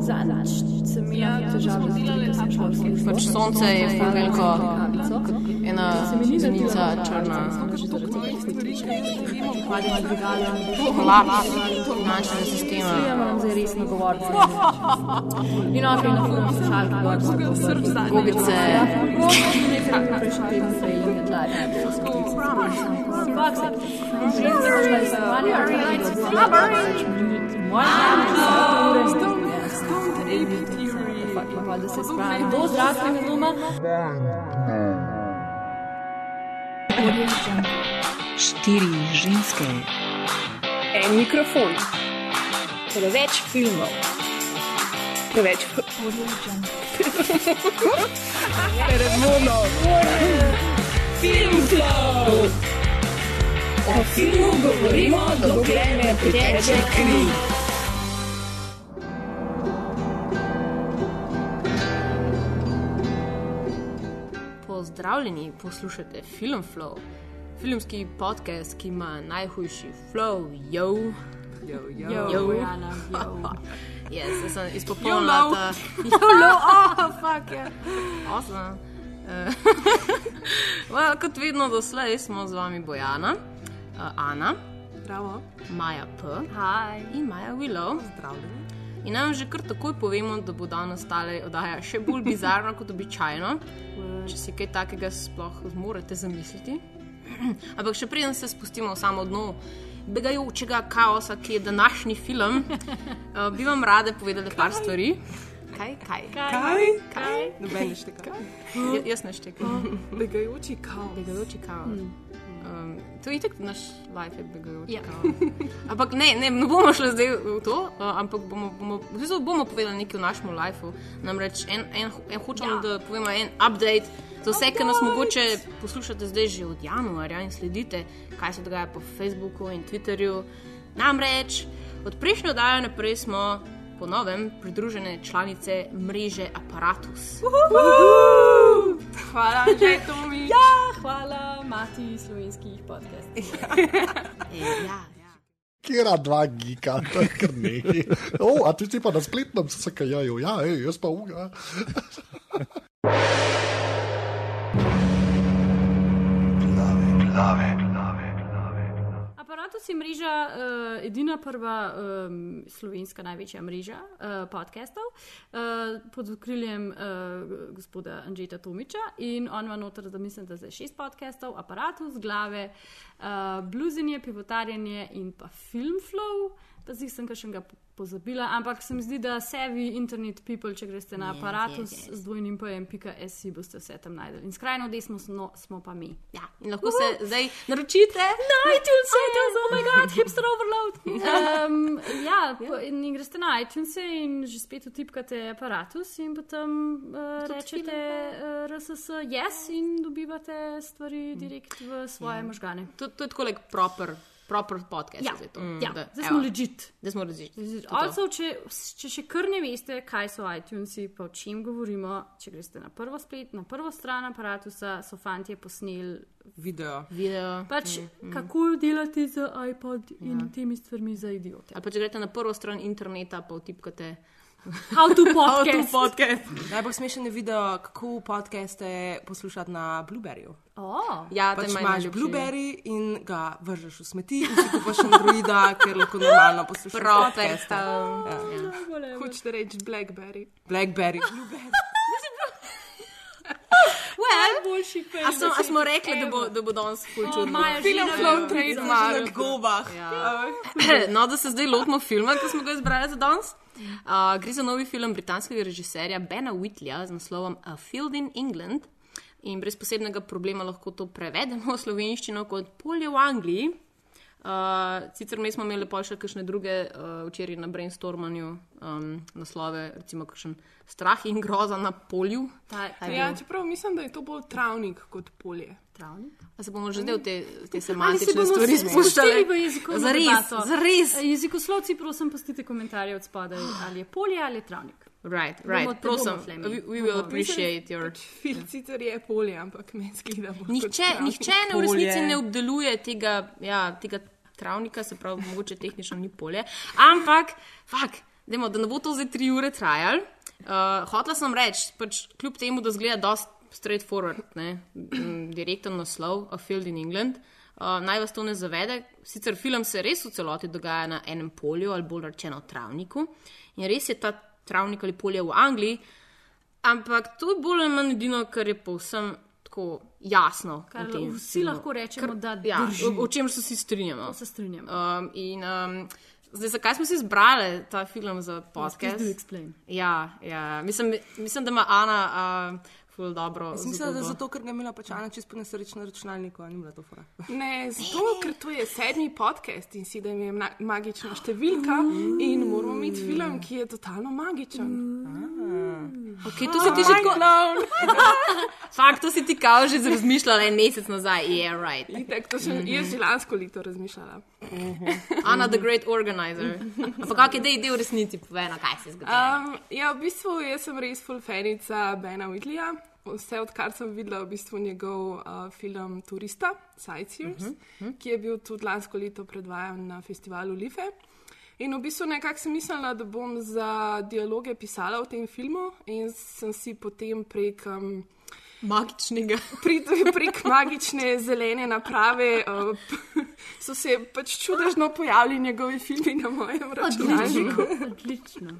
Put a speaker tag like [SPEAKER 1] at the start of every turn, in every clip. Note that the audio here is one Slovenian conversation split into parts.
[SPEAKER 1] Zadnjič sem imel težave z delom, sem šel v službo.
[SPEAKER 2] Pač sonce je ful veliko, ena zenica črna.
[SPEAKER 1] Hvala na dvigalo.
[SPEAKER 2] Kolaps finančnega sistema.
[SPEAKER 1] Ja, moram zdaj resno govoriti. In ok, na film slušalki gor.
[SPEAKER 2] Gobice.
[SPEAKER 1] Prejšnji teden se je Inget Live. Fuck se. Spravi do zdravstvenega doma.
[SPEAKER 3] Štiri ženske,
[SPEAKER 4] En mikrofon, preveč filmov, preveč Feromonov, film flow. O filmu govorimo, dokler ne priteče kri.
[SPEAKER 2] Pozdravljeni, poslušate Film Flow, filmski podcast, ki ima najhujši flow, yo.
[SPEAKER 4] Jo, jo.
[SPEAKER 2] Yo.
[SPEAKER 1] Jana, jo.
[SPEAKER 2] Yes, jaz sem izpopolnila ta.
[SPEAKER 4] Jolo, oh, fuck je.
[SPEAKER 2] Awesome. Eh, well, kot vedno doslej smo z vami Bojana, uh, Ana,
[SPEAKER 4] Zdravo.
[SPEAKER 2] Maja P.
[SPEAKER 1] Hi.
[SPEAKER 2] in Maja Willow.
[SPEAKER 4] Zdravljeni.
[SPEAKER 2] In naj vam že kar takoj povemo, da bo danes tale oddaja še bolj bizarna kot običajno, če si kaj takega sploh zmorete zamisliti. Ampak še preden se spustimo v samo dno begajočega kaosa, ki je današnji film, uh, bi vam rade povedali par stvari. Kaj, kaj?
[SPEAKER 4] Kaj? Kaj? Noben ne šteka.
[SPEAKER 2] Ja, jaz ne štekam.
[SPEAKER 4] Begajoči kaos.
[SPEAKER 2] Begajoči kaos. Um, to je tako naš life, je begajoči
[SPEAKER 1] Ja.
[SPEAKER 2] kaos. Ampak ne, ne, ne bomo šli zdaj v to, uh, ampak bomo, bomo, v bistvu bomo povedali nekaj o našem lifeu. Namreč en, en, en hočem, ja. da povemo en update. Za vse, ki nas mogoče poslušate zdaj že od januarja in sledite, kaj se dogaja po Facebooku in Twitterju. Namreč od prejšnje oddaje naprej smo po novem pridružene članice mreže Apparatus.
[SPEAKER 4] Hvala, že Tomi.
[SPEAKER 1] Ja, hvala, mati slovenskih podcastov.
[SPEAKER 2] E, ja, ja.
[SPEAKER 5] Kera dva gika, to je kar nekaj. O, a ti si pa na spletnem se kajajo, ja, ej, jaz pa uga.
[SPEAKER 1] Aparatus je mreža, uh, edina prva um, slovenska največja mreža uh, podcastov uh, pod okriljem uh, gospoda Anžeta Tomiča in on ima noter, da mislim, da zdaj šest podcastov, aparatus, glave, uh, bluzenje, pivotarjenje in pa filmflow. Pa zdaj sem še ga pozabila, ampak se mi zdi, da sevi internet people, če greste na
[SPEAKER 2] Yes,
[SPEAKER 1] aparatus
[SPEAKER 2] yes, yes.
[SPEAKER 1] z dvojnim pojem.si, boste vse tam najdeli. In skrajno desno smo, smo pa mi.
[SPEAKER 2] Ja, in lahko se zdaj naročite.
[SPEAKER 1] Na iTunes, iTunes, oh moj bog, hipster overload. Um, ja, po, in, in greste na iTunes in že spet utipkate aparatus in potem uh, rečete uh, RSS yes in dobivate stvari direkt v svoje ja. možgane.
[SPEAKER 2] To, to je tako like proper, proper podcast.
[SPEAKER 1] Ja,
[SPEAKER 2] zdaj, to.
[SPEAKER 1] ja.
[SPEAKER 2] Da,
[SPEAKER 1] zdaj smo legit.
[SPEAKER 2] Zdaj smo legit.
[SPEAKER 1] Also, če, če še kar ne veste, kaj so iTunesi, pa o čem govorimo, če greste na prvo splet, na prvo stran aparatusa, so fantje posneli
[SPEAKER 4] Video.
[SPEAKER 2] Video.
[SPEAKER 1] pač, mm, kako delati z iPod in ja. temi stvarmi za idiote.
[SPEAKER 2] Ali pa če greste na prvo stran interneta, pa vtipkate
[SPEAKER 1] How to
[SPEAKER 2] How to
[SPEAKER 1] podcast.
[SPEAKER 2] podcast.
[SPEAKER 4] Najbolj smešen je video, kako podcaste poslušati na Blueberryju.
[SPEAKER 1] Oh.
[SPEAKER 2] Ja,
[SPEAKER 4] Pač
[SPEAKER 2] imaš
[SPEAKER 4] Blueberry in ga vržeš v smeti in si kupaš Androida, ker lahko normalno poslušaš
[SPEAKER 2] Propek.
[SPEAKER 4] podcaste. Ja. Hočete reči Blackberry. Blackberry, Blueberry.
[SPEAKER 1] Najboljši
[SPEAKER 2] A, sem, a smo rekli, da bo, da bo danes full čudno.
[SPEAKER 1] Maja
[SPEAKER 4] Film Flow
[SPEAKER 1] na-
[SPEAKER 4] trademark. Na gobah.
[SPEAKER 2] No, da se zdaj lotimo filma, ki smo ga izbrali za danes. Uh, gre za novi film britanskega režiserja Bena Whitleya z naslovom A Field in England. In brez posebnega problema lahko to prevedemo v slovenščino kot polje v Angliji. Uh, sicer mi smo imeli pa še kakšne druge uh, včeraj na brainstormanju um, naslove, recimo kakšen strah in groza na polju.
[SPEAKER 1] Ta, ta
[SPEAKER 4] Ja, čeprav mislim, da je to bolj travnik kot polje.
[SPEAKER 1] travnik.
[SPEAKER 2] A se bomo že zdaj v te, te
[SPEAKER 1] se
[SPEAKER 2] semantične
[SPEAKER 1] bomo
[SPEAKER 2] stvari spuščali?
[SPEAKER 1] v jezikovno
[SPEAKER 2] Zares,
[SPEAKER 1] debato?
[SPEAKER 2] zares.
[SPEAKER 1] Jezikoslovci, prosim, pustite komentarje od spodaj, ali je polje ali je travnik.
[SPEAKER 2] Right, right,
[SPEAKER 1] bomo
[SPEAKER 2] prosim. We, we will appreciate your.
[SPEAKER 4] Fil sicer je polje, ampak meni zgleda bolj. kot
[SPEAKER 2] Nihče, nihče ne v resnici ne obdeluje tega, ja, tega travnika, se pravi, mogoče tehnično ni polje. Ampak, fak, Dajmo, da ne bo to zdaj tri ure trajalo. Uh, hotla sem reči, pač, kljub temu, da zgleda dosti straightforward, ne, direkten naslov, A Field in England. Uh, naj vas to ne zavede, sicer film se res v celoti dogaja na enem polju, ali bolj rečeno travniku. In res je ta travnik ali polje v Angliji, ampak to je bolj ali manj edino, kar je povsem tako jasno.
[SPEAKER 1] Kar vsi
[SPEAKER 2] filmu.
[SPEAKER 1] lahko rečemo, da
[SPEAKER 2] ja,
[SPEAKER 1] drži.
[SPEAKER 2] o, o čem se vsi strinjamo.
[SPEAKER 1] Se strinjam.
[SPEAKER 2] Um, in um, zdaj, zakaj smo si izbrali ta film za podcast? Ja, ja. Mislim, mislim, da ima Ana uh, ful dobro.
[SPEAKER 4] Mislim, da zato, ker ga je imela pač Ana čisto nesrečno na računalniku, a ni bila to fora.
[SPEAKER 6] Ne, zato, ker to je sedmi podcast in si da je ma- magična številka in moramo imeti film, ki je totalno magičen.
[SPEAKER 2] Okay, to si ti že tako. Fakt, to si ti kao že razmišljala en mesec nazaj. Yeah, right.
[SPEAKER 6] Itak, to sem jaz že lansko leto razmišljala.
[SPEAKER 2] Ana, the great organizer. Ampak kak je dej del resnici, povej, na kaj se je zgodilo.
[SPEAKER 6] Um, ja, v bistvu jaz sem res full fanica Bena Whitleya. Vse odkar sem videla v bistvu njegov uh, film Turista, Sightseers, uh -huh. ki je bil tudi lansko leto predvajan na festivalu Life. In v bistvu nekako sem mislila, da bom za dialoge pisala o tem filmu, in sem si potem prek, um,
[SPEAKER 2] Magičnega.
[SPEAKER 6] prek, prek magične zelene naprave uh, so se pač čudežno pojavili njegovi filmi na mojem računalniku.
[SPEAKER 1] Odlično. Odlično.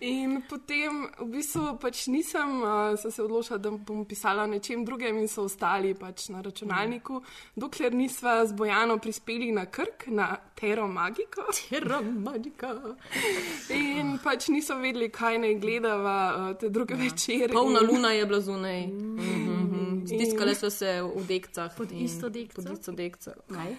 [SPEAKER 6] In potem v bistvu pač nisem, uh, sem se odločila, da bom pisala o nečem drugem in so ostali pač na računalniku, dokler nisva z Bojano prispeli na Krk, na Tero Magiko.
[SPEAKER 2] Romantika.
[SPEAKER 6] In pač niso vedeli, kaj naj gledava uh, te druge ja. večere.
[SPEAKER 2] Polna luna je bila zunaj. Mhm. Stiskale so se v dekcah.
[SPEAKER 1] Pod
[SPEAKER 2] in-
[SPEAKER 1] isto dekco?
[SPEAKER 2] Pod isto dekco.
[SPEAKER 1] Kaj?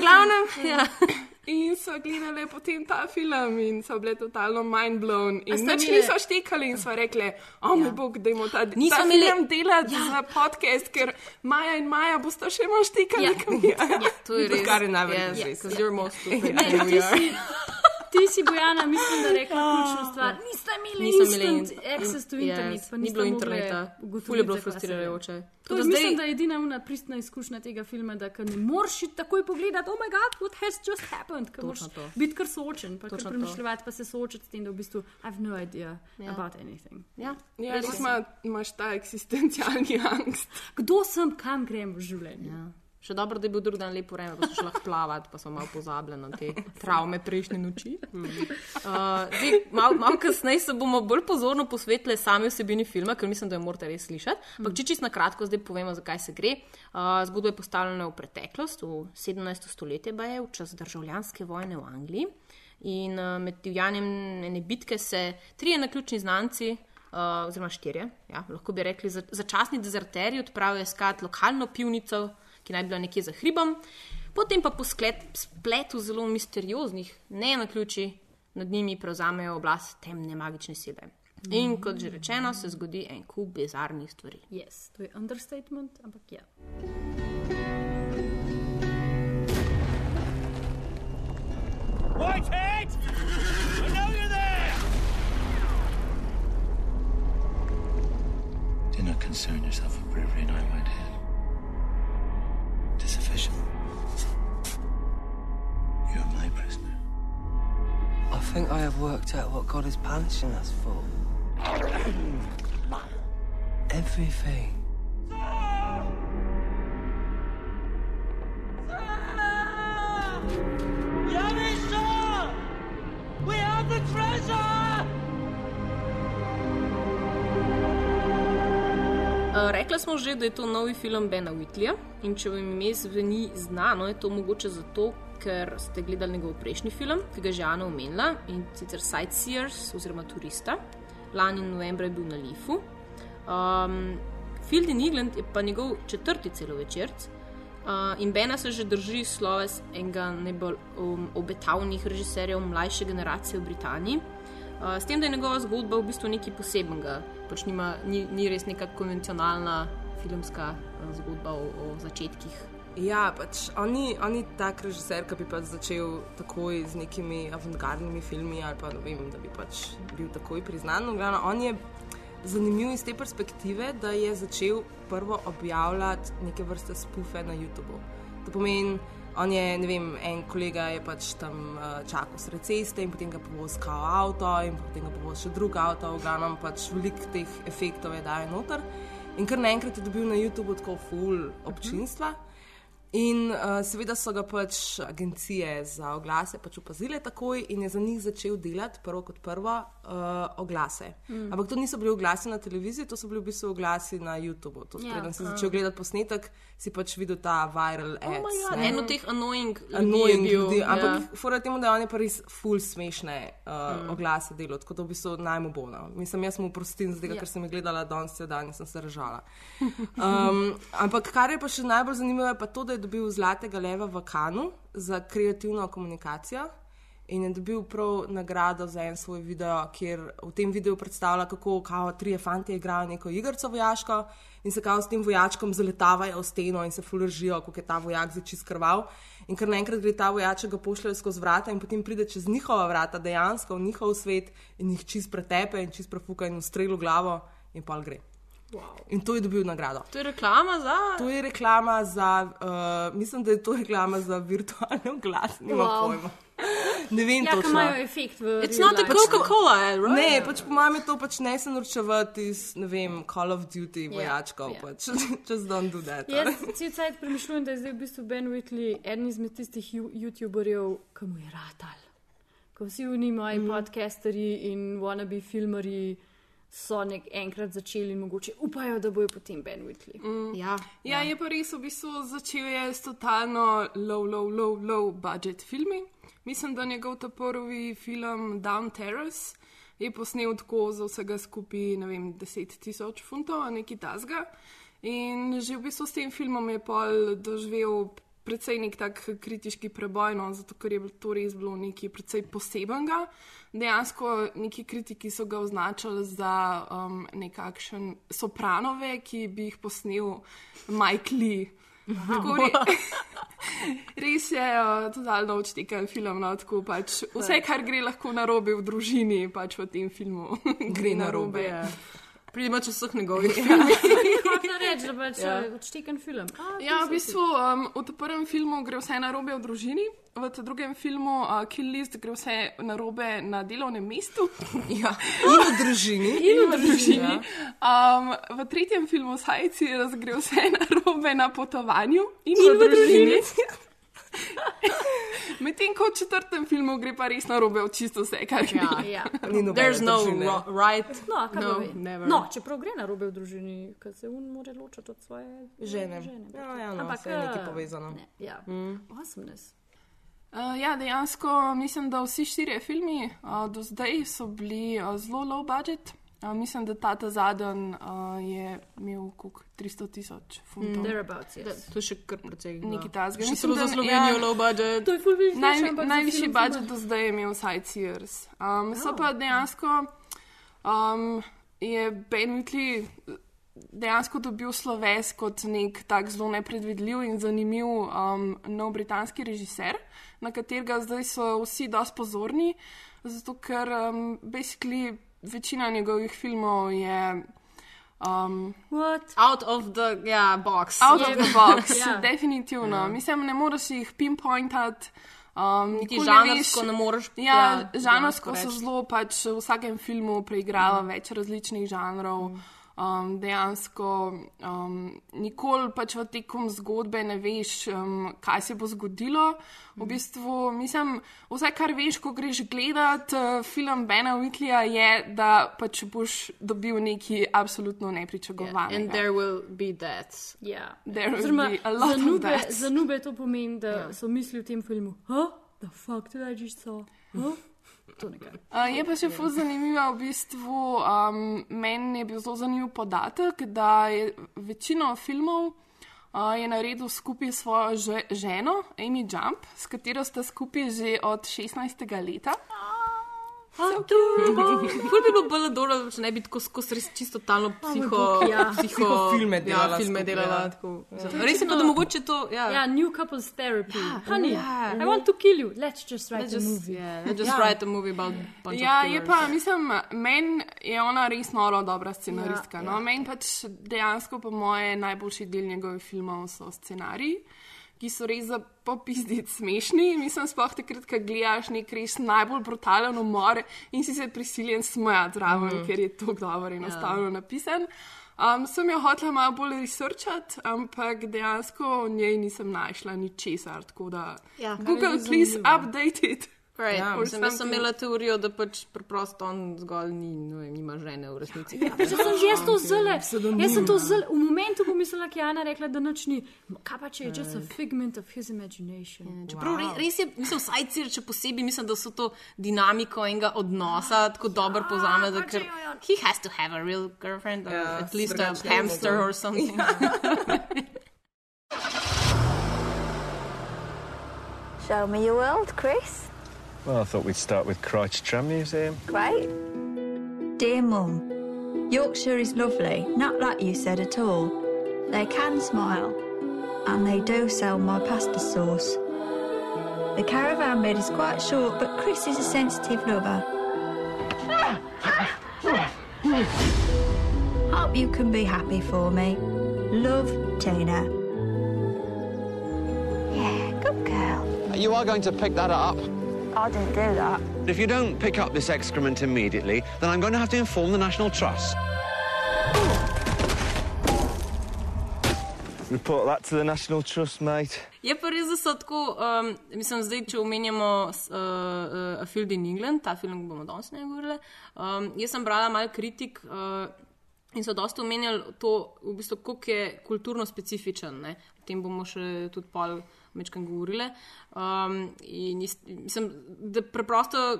[SPEAKER 2] Glavno, ja.
[SPEAKER 6] In so gledali potem ta film in so bile totalno mind blown. In nič
[SPEAKER 1] imele-
[SPEAKER 6] niso štekali in so rekli, o moj bog, da imamo ta,
[SPEAKER 2] Niso
[SPEAKER 6] ta
[SPEAKER 2] imeli-
[SPEAKER 6] film delati ja. za podcast, ker Maja in Maja bosta še malo štekali.
[SPEAKER 1] Ja.
[SPEAKER 6] Ja.
[SPEAKER 2] To je res.
[SPEAKER 4] Kar je najbolj
[SPEAKER 2] yes,
[SPEAKER 4] res.
[SPEAKER 2] because you're most stupid.
[SPEAKER 1] Ti si, Bojana, mislim, da rekla ključno stvar. Niste imeli instant access to internet,
[SPEAKER 2] Yes,
[SPEAKER 1] pa
[SPEAKER 2] ni bilo interneta. Ful je bilo frustrirajoče.
[SPEAKER 1] To je,
[SPEAKER 2] da
[SPEAKER 1] mislim, da je edina una pristna izkušnja tega filma, da ne moreš takoj pogledati, oh moj bog, what has just happened, ker moraš biti kar soočen, pa kar premišljati, pa se soočiti s tem, da v bistvu I have no idea
[SPEAKER 2] Ja.
[SPEAKER 1] about anything.
[SPEAKER 2] Ja,
[SPEAKER 6] Ja, res ima, imaš ta eksistencialni angst.
[SPEAKER 1] Kdo sem, kam grem v življenju?
[SPEAKER 2] Ja. Še dobro, da je bil drug dan lepo vreme, pa so šli plavati, pa so malo pozabljali na te travme prejšnje noči. Uh, zdaj, malo mal kasneje se bomo bolj pozorno posvetili sami vsebini filma, ker mislim, da jo morate res slišati. Ampak če čisto na kratko zdaj povemo, zakaj se gre. Uh, zgodba je postavljena v preteklost, v 17. stoletje, pa je v čas državljanske vojne v Angliji. In uh, med divjanjem ene bitke se trije naključni znanci, uh, oziroma štirje, ja, lahko bi rekli, za, začasni dezerterji odpravijo iskat lokalno pivnico, ki naj bi bila nekje za hribom, potem pa po sklet, spletu zelo misterioznih ne naključi nad njimi prevzamejo oblast temne magične sile. In kot že rečeno, se zgodi en kup bizarnih stvari.
[SPEAKER 1] Yes, to je understatement, ampak ja.
[SPEAKER 7] Whitehead! I know you're there!
[SPEAKER 8] Do not concern yourself with bravery now, Whitehead. It is sufficient. You are my prisoner.
[SPEAKER 9] I think I have worked out what God is punishing us for. Everything.
[SPEAKER 7] Yamisha!
[SPEAKER 2] Uh, rekla smo že, da je to novi film Bena Whitleya in če vam ime zveni znano, je to mogoče zato, ker ste gledali njegov prejšnji film, ki ga je že Ana omenila in sicer Sightseers oziroma Turista. Lani novembra je bil na Lifu. Um, Field in England je pa njegov četrti celovečerc. Uh, in Bena se že drži sloves enega najbolj um, obetavnih režiserjev mlajše generacije v Britaniji. Uh, s tem, da je njegova zgodba v bistvu nekaj posebnega, pač nima, ni, ni res neka konvencionalna filmska uh, zgodba o, o začetkih.
[SPEAKER 4] Ja, pač on ni, on ni tak režiser, ki bi pač začel takoj z nekimi avantgardnimi filmi ali pa ne vem, da bi pač bil takoj priznan. No, glavno, on je zanimiv iz te perspektive, da je začel prvo objavljati neke vrste spufe na YouTubu. To pomeni, On je, ne vem, en kolega je pač tam uh, čakal sred ceste in potem ga povozkal avto in potem ga povozil še drug avto, v glavnem pač veliko teh efektov je dal noter. In kar naenkrat je dobil na YouTubu tako full občinstva. In uh, seveda so ga pač agencije za oglase pač opazile takoj in je za njih začel delati prvo kot prvo uh, oglase. Mm. Ampak to niso bili oglasi na televiziji, to so bili v bistvu oglasi na YouTubu. To,
[SPEAKER 1] Ja.
[SPEAKER 4] preden si začel gledati posnetek, si pač videl ta viral
[SPEAKER 2] Oh
[SPEAKER 4] ads.
[SPEAKER 2] God,
[SPEAKER 4] ne.
[SPEAKER 2] en od teh annoying ljudi
[SPEAKER 4] Annoying
[SPEAKER 2] bil.
[SPEAKER 4] ljudi, ampak
[SPEAKER 2] ja.
[SPEAKER 4] ja. fora temu, da on je pa res full smešne uh, mm. oglase delal, tako da v bistvu najmo bo. No. Mislim, jaz mu prostim, zato
[SPEAKER 1] Ja.
[SPEAKER 4] ja. ker sem jih gledala danes dan in sem se ražala. Um, ampak kar je pa še najbolj zanimivo, je pa to, da je dobil zlatega leva v Kanu za kreativno komunikacijo. In je dobil prav nagrado za en svoj video, kjer v tem videu predstavlja, kako kao trije fanti igrajo neko igrico vojaško in se kao s tem vojačkom zaletavajo v steno in se fulržijo, kako je ta vojak začis krval. In ker naenkrat gre ta vojaček, ga pošljajo skozi vrata in potem pride čez njihova vrata, dejansko v njihov svet in jih čist pretepe in čist prefuka in ustrelu glavo in pa gre.
[SPEAKER 1] Wow.
[SPEAKER 4] In to je dobil nagrado.
[SPEAKER 2] To je reklama za.
[SPEAKER 4] To je reklama za, uh, mislim, da je to reklama za virtualni oglas, nima
[SPEAKER 1] Wow.
[SPEAKER 4] pojma. Ne vem,
[SPEAKER 1] Ja, ki
[SPEAKER 4] točno.
[SPEAKER 1] imajo efekt v.
[SPEAKER 2] It's not a
[SPEAKER 1] life.
[SPEAKER 2] Coca-Cola, ad, right?
[SPEAKER 4] Ne, pač po je to pač ne se norčevati iz, ne vem, Call of Duty vojačkov,
[SPEAKER 1] ja.
[SPEAKER 4] pač just don't do that.
[SPEAKER 1] Jaz cel cajt premišljujem, da je zdaj v bistvu Ben Whitley eden izmed tistih youtuberjev, ki mu je ratal. Ko vsi oni moji mm. podcasterji in wannabe filmarji so nek enkrat začeli in mogoče upajo, da bojo potem Ben Whitley. Mm.
[SPEAKER 2] Ja.
[SPEAKER 6] Ja, je pa res v bistvu začel je s totalno low, low, low, low budget filmi. Mislim, da njegov ta prvi film Down Terrace je posnel tako za vsega skupaj, ne vem, 10 tisoč funtov, nekaj tasga. In že v bistvu s tem filmom je pol doživel precej nek tak kritiški preboj, no, zato ker je bil to res bilo nekaj precej posebenega. Dejansko neki kritiki so ga označili za um, nekakšen sopranove, ki bi jih posnel Mike Lee. Tako re, res je uh, totalno odštekan film. No, tako pač vse, kar gre lahko narobe v družini, pač v tem filmu gre narobe.
[SPEAKER 2] Ja. Pridemo čez vseh njegovih.
[SPEAKER 1] Hoče reči, da pač ja. odšteken film. A,
[SPEAKER 6] Ja, v bistvu um, v prvem filmu gre vse narobe v družini, v drugem filmu uh, Kill List gre vse narobe na delovnem mestu.
[SPEAKER 4] Ja. In v družini.
[SPEAKER 6] In v družini. Um, v tretjem filmu Sightseers gre vse narobe na potovanju in, in v družini. Medtem ko v četrtem filmu gre pa res narobe v čisto vse, kar gre.
[SPEAKER 2] Ja.
[SPEAKER 1] Ja.
[SPEAKER 4] Ni nobene
[SPEAKER 2] There's no right.
[SPEAKER 1] No,
[SPEAKER 2] No,
[SPEAKER 1] no, čeprav gre na robe v družini, ker se un more ločiti od svoje
[SPEAKER 4] Žene.
[SPEAKER 1] žene.
[SPEAKER 4] Ja, ja, no,
[SPEAKER 1] Ampak
[SPEAKER 4] je nekaj
[SPEAKER 1] eh,
[SPEAKER 4] povezano.
[SPEAKER 1] Ne, ja, mm. awesomeness.
[SPEAKER 6] Uh, ja, dejansko mislim, da vsi štirje filmi uh, do zdaj so bili uh, zelo low budget. Uh, mislim, da ta ta zadnji uh, je imel koliko 300 tisoč funtov. Mm.
[SPEAKER 1] Thereabouts, yes.
[SPEAKER 2] To je še kar precej.
[SPEAKER 6] Nekaj tasga.
[SPEAKER 2] Še
[SPEAKER 6] Mislim,
[SPEAKER 2] celo za
[SPEAKER 6] da-
[SPEAKER 2] Slovenijo,
[SPEAKER 6] ja.
[SPEAKER 2] low budget.
[SPEAKER 1] To je full veliko,
[SPEAKER 6] Naj, najvišji budget do zdaj je imel Sightseers. Um, so pa dejansko um, je Ben Whitley dejansko dobil sloves kot nek tak zelo nepredvidljiv in zanimiv um, nov britanski režiser, na katerega zdaj so vsi dosti pozorni, zato ker um, basically večina njegovih filmov je. Um,
[SPEAKER 1] What?
[SPEAKER 2] Out of the yeah, box.
[SPEAKER 6] Out of the box,
[SPEAKER 1] Ja.
[SPEAKER 6] ja. definitivno. Ja. Mislim, ne moreš jih pinpointati. Um,
[SPEAKER 2] Niti
[SPEAKER 6] nikoli
[SPEAKER 2] žanrsko
[SPEAKER 6] veš-
[SPEAKER 2] ne moreš.
[SPEAKER 6] Ja, žanrsko so zelo pač v vsakem filmu preigrava mm. več različnih žanrov. Mm. Um, dejansko um, nikoli pač v tekom zgodbe ne veš, um, kaj se bo zgodilo. V bistvu, mislim, vse, kar veš, ko greš gledat uh, film Bena Whitleya, je, da pač boš dobil nekaj absolutno
[SPEAKER 2] And
[SPEAKER 6] nepričakovanega.
[SPEAKER 2] there will be deaths.
[SPEAKER 1] Ja.
[SPEAKER 6] There will
[SPEAKER 1] Oziroma,
[SPEAKER 6] be a lot
[SPEAKER 1] za
[SPEAKER 6] of
[SPEAKER 1] nube,
[SPEAKER 6] that.
[SPEAKER 1] za nube to pomeni, da ja. so mislili v tem filmu, huh? The fuck did I just saw? Huh? To nekaj.
[SPEAKER 6] Uh, je pa še fuz zanimivo, v bistvu um, meni je bil zelo zanimiv podatek, da je večino filmov uh, je naredil skupaj s svojo že, ženo, Amy Jump, s katero sta skupaj že od 16. leta.
[SPEAKER 2] Ful bi bilo bolj dobro, če ne bi tako skozi res čisto totalno psiho,
[SPEAKER 1] bog, ja.
[SPEAKER 2] psiho
[SPEAKER 4] Psihofilme delala
[SPEAKER 2] Ja, filme delala.
[SPEAKER 4] ja.
[SPEAKER 2] Tako, ja. Res je pa, da mogoče to. Ja,
[SPEAKER 1] Ja, new couples therapy. Honey,
[SPEAKER 2] ja.
[SPEAKER 1] I want to kill you. Let's just write
[SPEAKER 2] Let's
[SPEAKER 1] a
[SPEAKER 2] just,
[SPEAKER 1] movie.
[SPEAKER 2] yeah, let's just yeah. write a movie about bunch
[SPEAKER 6] Ja,
[SPEAKER 2] of
[SPEAKER 6] je
[SPEAKER 2] killers.
[SPEAKER 6] pa, mislim, meni je ona res noro dobra scenaristka.
[SPEAKER 1] Ja,
[SPEAKER 6] Ja, no? Meni pač dejansko, po moje, najboljši del njegovih filmov so scenariji. Ki so res za popizditi smešni. Mislim, sploh takrat, ko gledaš nek res najbolj brutalen umor in si se prisiljen smejati zraven, mm. ker je to dobro in enostavno yeah. napisan. Um, sem jo hotela malo bolj researchati, ampak dejansko v njej nisem našla ničesar. Tako da,
[SPEAKER 2] Ja.
[SPEAKER 6] Google, please update it.
[SPEAKER 2] Right.
[SPEAKER 4] Ja,
[SPEAKER 2] Ja,
[SPEAKER 6] or
[SPEAKER 2] sem, jaz sem
[SPEAKER 6] something.
[SPEAKER 2] imela teorijo, da pač preprosto on zgolj ni, no, vem, nima žene v resnici. Ja,
[SPEAKER 1] Če sem že jaz to zelo, jaz sem to zelo, v momentu pomislila, ki je Jana rekla, da nič ni. Kaj pa če je just a figment of his imagination?
[SPEAKER 2] Čeprav wow. res je, mislim, vsaj cir, če posebej mislim, da so to dinamiko enega odnosa tako dobro pozame, da ker he has to have a real girlfriend, or
[SPEAKER 4] Ja,
[SPEAKER 2] at least a hamster or something.
[SPEAKER 10] Show me your world, Chris.
[SPEAKER 11] Well, I thought we'd start with Crouch Tram Museum.
[SPEAKER 10] Great.
[SPEAKER 12] Dear Mum, Yorkshire is lovely, not like you said at all. They can smile, and they do sell my pasta sauce. The caravan bed is quite short, but Chris is a sensitive lover. Hope you can be happy for me. Love, Tina.
[SPEAKER 10] Yeah, good girl.
[SPEAKER 13] You are going to pick that up.
[SPEAKER 10] I didn't do that.
[SPEAKER 13] If you don't pick up this excrement immediately, then I'm going to have to inform the National Trust.
[SPEAKER 11] Report that to the National Trust, mate.
[SPEAKER 2] Je pa res, da so tako, um, mislim, zdaj, če omenjamo uh, uh, A Field in England, ta film, bomo danes ne govorili. Um, jaz sem brala malo kritik uh, in so dosta omenjali to, v bistvu, koliko je kulturno specifičen. Ne? O tem bomo še tudi pol večkrat govorili. Um, in jaz- mislim, da preprosto.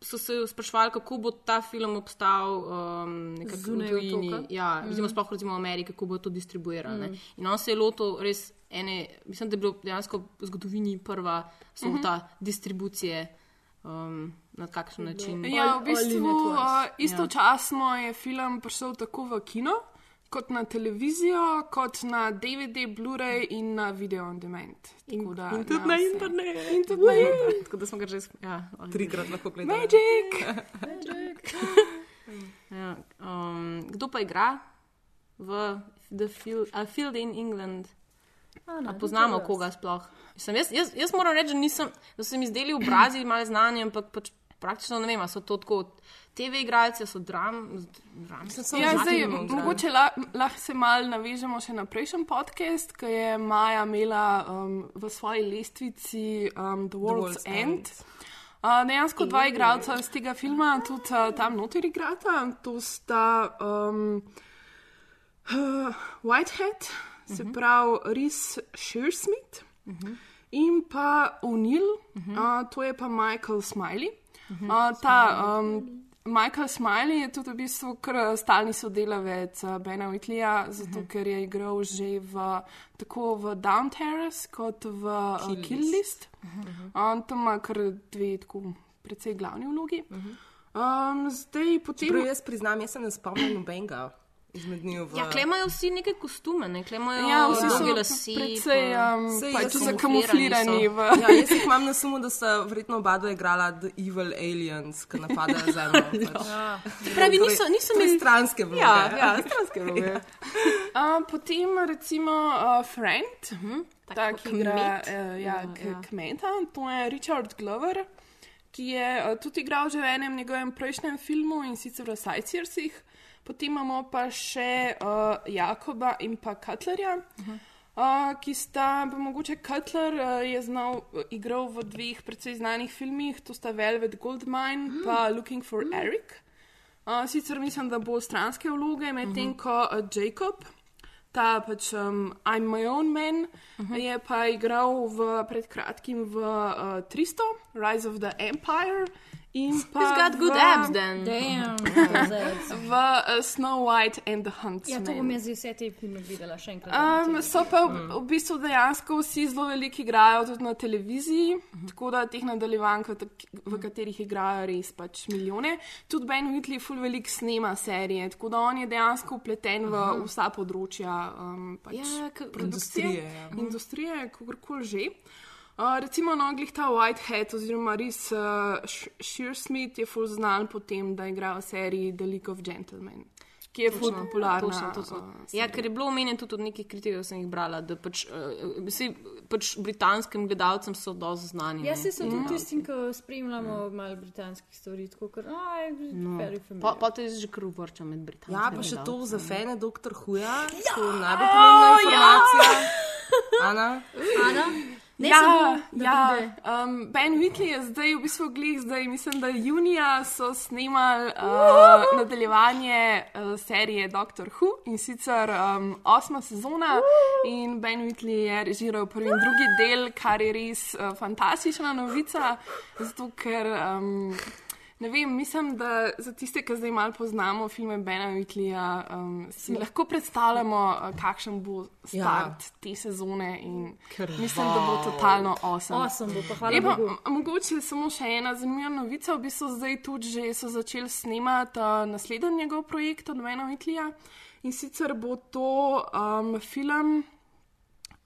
[SPEAKER 2] So se sprašvali, kako bo ta film obstal um, nekako v tujini. Ja, recimo, sploh recimo v Ameriki, kako bo to distribuirano. Mm. In on se je lotil res ene, mislim, da je bilo dejansko v zgodovini prva sorta distribucije. Um, na kakšen način?
[SPEAKER 6] Ja, v bistvu uh, istočasno je film prišel tako v kino, kot na televizijo, kot na DVD, Blu-ray in na video on demand. Tako da,
[SPEAKER 2] In tudi
[SPEAKER 6] ja,
[SPEAKER 2] na
[SPEAKER 6] vse.
[SPEAKER 2] internet.
[SPEAKER 6] In tudi na internet.
[SPEAKER 2] Tako da smo ga že ja,
[SPEAKER 4] Trikrat lahko gledamo.
[SPEAKER 6] Magic!
[SPEAKER 2] Ja, um, kdo pa igra v The Field, A Field in England? A poznamo koga sploh? Mislim, jaz, jaz, jaz moram reči, da, nisem, da so mi zdeli obrazi malo znani, ampak pač praktično ne vem, a so to tako TV igralci, a so dram, dram.
[SPEAKER 6] Ja, zdaj, mogoče la, lahko se malo navežemo še na prejšnji podcast, ki je Maja imela um, v svoji lestvici um, The World's,
[SPEAKER 4] World's
[SPEAKER 6] End.
[SPEAKER 4] End.
[SPEAKER 6] Uh, dejansko dva igralca iz tega filma tudi uh, tam noter igrata. To sta um, uh, Whitehead, se pravi Rhys Shearsmith in pa O'Neill, uh, to je pa Michael Smiley. Uh, ta um, Michael Smiley je tudi v bistvu kar eh, stalni sodelavec uh, Bena Whitleya, zato ker je igral že v, tako v Down Terrace kot v uh,
[SPEAKER 4] Kill
[SPEAKER 6] Kill List. On tam ima kar dve tako precej glavni vlogi. Um, zdaj potem.
[SPEAKER 4] Čeprav jaz priznam, jaz se ne spomnim nobenega izmed njih. V...
[SPEAKER 2] Ja, klemajo vsi neke kostume, ne klemajo
[SPEAKER 6] Ja, vsi so
[SPEAKER 2] lase.
[SPEAKER 6] precej um,
[SPEAKER 4] Saj
[SPEAKER 6] pač zakamuflirani v.
[SPEAKER 4] Ja, jaz jih imam na sumu, da sta verjetno oba dva igrala The Evil Aliens, ki napadajo Zemljo. Pač.
[SPEAKER 2] Pravi, niso, niso
[SPEAKER 4] Torej,
[SPEAKER 2] imeli
[SPEAKER 4] stranske vloge.
[SPEAKER 2] Ja, ja, stranske vloge.
[SPEAKER 6] Uh, potem recimo uh, Friend, uh -huh. ta, ki igra uh, ja, ja. kmeta, to je Richard Glover, ki je uh, tudi igral že v enem njegovem prejšnjem filmu in sicer v Sightseersih. Potem imamo pa še uh, Jakoba in pa Cutlerja. Uh -huh. Uh, ki sta, pa mogoče Cutler uh, je znal, uh, igral v dveh precej znanih filmih, to sta Velvet Goldmine in mm. pa Looking for mm. Eric. Uh, sicer mislim, da bo stranske vloge, medtem mm -hmm. ko uh, Jacob, ta pač um, I'm my own man, mm -hmm. je pa igral v, pred kratkim v uh, 300, Rise of the Empire. In pa
[SPEAKER 2] He's got good
[SPEAKER 6] v,
[SPEAKER 2] abs then.
[SPEAKER 1] Damn,
[SPEAKER 6] v uh, Snow White and the
[SPEAKER 1] Ja,
[SPEAKER 6] Huntsman.
[SPEAKER 1] to bom jaz vse te filme videla še enkrat.
[SPEAKER 6] Um, so pa v, v bistvu dejansko vsi zelo veliko igrajo tudi na televiziji, uh -huh. tako da teh nadaljevank, v, katerih igrajo res pač milijone. Tudi Ben Whitley ful veliko snema serije, tako da on je dejansko upleten v vsa področja um, pač
[SPEAKER 2] Ja,
[SPEAKER 6] produkcije,
[SPEAKER 4] industrije, ja.
[SPEAKER 6] industrije kakorkoli že. Uh, recimo, no, glih ta Whitehead oziroma res uh, Shearsmith je ful znan po tem, da igra v seriji The League of Gentlemen. ki je ful popularna.
[SPEAKER 2] Točno, točno. Ja, ker je bilo omenjeno tudi od nekih kritikov, ki sem jih brala, da pač, uh, vsi, pač britanskim gledalcem so dosti znani.
[SPEAKER 1] Jaz se sem tudi tistim, ki spremljamo malo britanskih stvari, tako kot aj,
[SPEAKER 2] No.
[SPEAKER 1] very
[SPEAKER 2] Pa,
[SPEAKER 1] familiar.
[SPEAKER 2] pa to je že kar uvrča med britanskimi.
[SPEAKER 4] Ja, pa še to za
[SPEAKER 2] ne.
[SPEAKER 4] fene, doktor Huja, to je najbolj pomembna informacija. Ana?
[SPEAKER 1] Ana? Ne
[SPEAKER 6] ja,
[SPEAKER 1] samo,
[SPEAKER 6] ja. Um, ben Whitley je zdaj v bistvu glih, zdaj mislim, da junija so snemali uh, nadaljevanje uh, serije Doctor Who in sicer um, osma sezona in Ben Whitley je režiral prvi in drugi del, kar je res uh, fantastična novica, zato ker. Um, Ne vem, mislim, da za tiste, ki zdaj malo poznamo filme Bena Whitleyja, um, si lahko predstavljamo, uh, kakšen bo start ja. te sezone. Mislim, da bo totalno osem.
[SPEAKER 1] Osem bo, pa hvala
[SPEAKER 6] Je pa
[SPEAKER 1] Bogu.
[SPEAKER 6] m- mogoče samo še ena zanimiva novica. V bistvu zdaj tudi že so začeli snemati uh, naslednji njegov projekt od Bena Whitleyja. In sicer bo to um, film,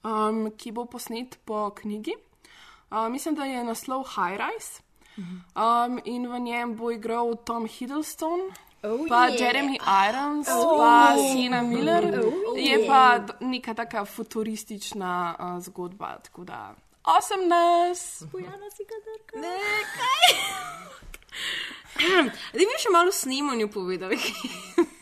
[SPEAKER 6] um, ki bo posnet po knjigi. Uh, mislim, da je naslov High Rise. Um, in v njem bo igral Tom Hiddleston,
[SPEAKER 1] Oh,
[SPEAKER 6] pa
[SPEAKER 1] yeah.
[SPEAKER 6] Jeremy Irons,
[SPEAKER 1] Oh.
[SPEAKER 6] pa Sienna Miller.
[SPEAKER 1] Oh,
[SPEAKER 6] Je
[SPEAKER 1] yeah.
[SPEAKER 6] pa neka taka futuristična uh, zgodba. Tako da, osem nas.
[SPEAKER 1] Bojana si kadarka.
[SPEAKER 2] Ne, kaj? Da bi še malo o snemanju povedal.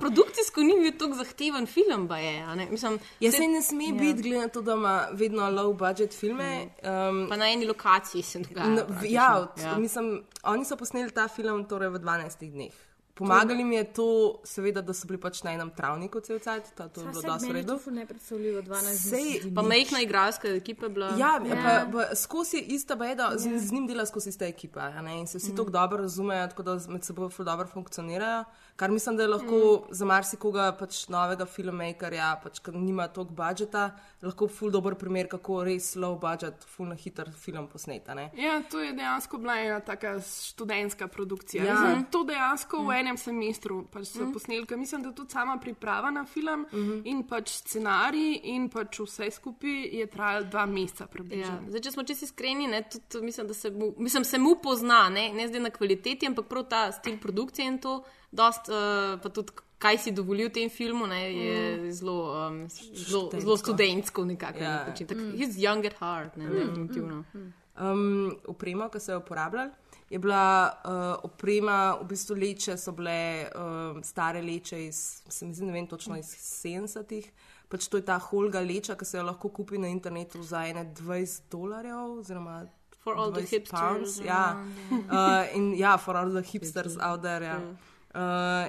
[SPEAKER 2] Produkcijsko ni bil tako zahteven film, pa je. a ne? Mislim,
[SPEAKER 4] Jaz
[SPEAKER 2] se-
[SPEAKER 4] ne sme
[SPEAKER 2] Ja.
[SPEAKER 4] biti, glede na to, da ima vedno low budget filme. Um,
[SPEAKER 2] Pa na eni lokaciji se dogaja.
[SPEAKER 4] No,
[SPEAKER 2] praktično.
[SPEAKER 4] ja, od,
[SPEAKER 2] Ja.
[SPEAKER 4] ja. Mislim, oni so posneli ta film torej v 12 dneh. Pomagali mi je to, seveda, da so bili pač na enem travniku cel cel cel, to je bilo dosti v redu.
[SPEAKER 1] To je nepredstavljivo, 12
[SPEAKER 4] Sej,
[SPEAKER 1] dni.
[SPEAKER 2] Pa majhna igralska ekipa je bila.
[SPEAKER 4] Ja,
[SPEAKER 1] Ja.
[SPEAKER 4] pa, pa skozi ista beda, z, z njim dela skozi ista ekipa a ne, in se vsi
[SPEAKER 1] Mm.
[SPEAKER 4] tako dobro razumejo, tako da med seboj ful dobro funkcionirajo. Kar mislim, da je lahko
[SPEAKER 1] Mm.
[SPEAKER 4] za marsikoga pač novega filmmakerja, pač, ki nima toliko budžeta, lahko ful dober primer, kako res low budget, ful na hiter film posneta. Ne.
[SPEAKER 6] Ja, to je dejansko bila ena taka študentska produkcija.
[SPEAKER 4] Ja.
[SPEAKER 6] Ja. Mislim, to dejansko v
[SPEAKER 4] Mm.
[SPEAKER 6] enem semestru pač so
[SPEAKER 4] Mm.
[SPEAKER 6] posneli, ker mislim, da tudi sama priprava na film
[SPEAKER 4] Mhm.
[SPEAKER 6] in pač scenarij in pač vse skupaj je trajalo dva meseca
[SPEAKER 2] Ja.
[SPEAKER 6] približno.
[SPEAKER 2] Zdaj, če smo čisto iskreni, ne, tudi, mislim, da se mu, mislim, se mu pozna, ne, ne zdaj na kvaliteti, ampak prav ta stil produkcije in to, dost, uh, pa tudi kaj si dovolil v tem filmu, ne, je mm. zelo, um, zelo, zelo študentsko nekako.
[SPEAKER 4] Ja.
[SPEAKER 2] Ja. Tak,
[SPEAKER 4] Mm.
[SPEAKER 2] he's young at heart, ne,
[SPEAKER 4] Mm,
[SPEAKER 2] definitivno.
[SPEAKER 4] Um, oprema, ki so jo uporabljali, je bila uh, oprema, v bistvu leče so bile um, stare leče iz, se mi zdi, ne vem točno iz 70-ih. Pač to je ta holga leča, ki se jo lahko kupi na internetu za ene 20 dolarjev. Oziroma,
[SPEAKER 2] For all the
[SPEAKER 4] 20
[SPEAKER 2] hipsters
[SPEAKER 4] pounds, ja. Uh, in ja, for all the hipsters out there. Ja. Uh,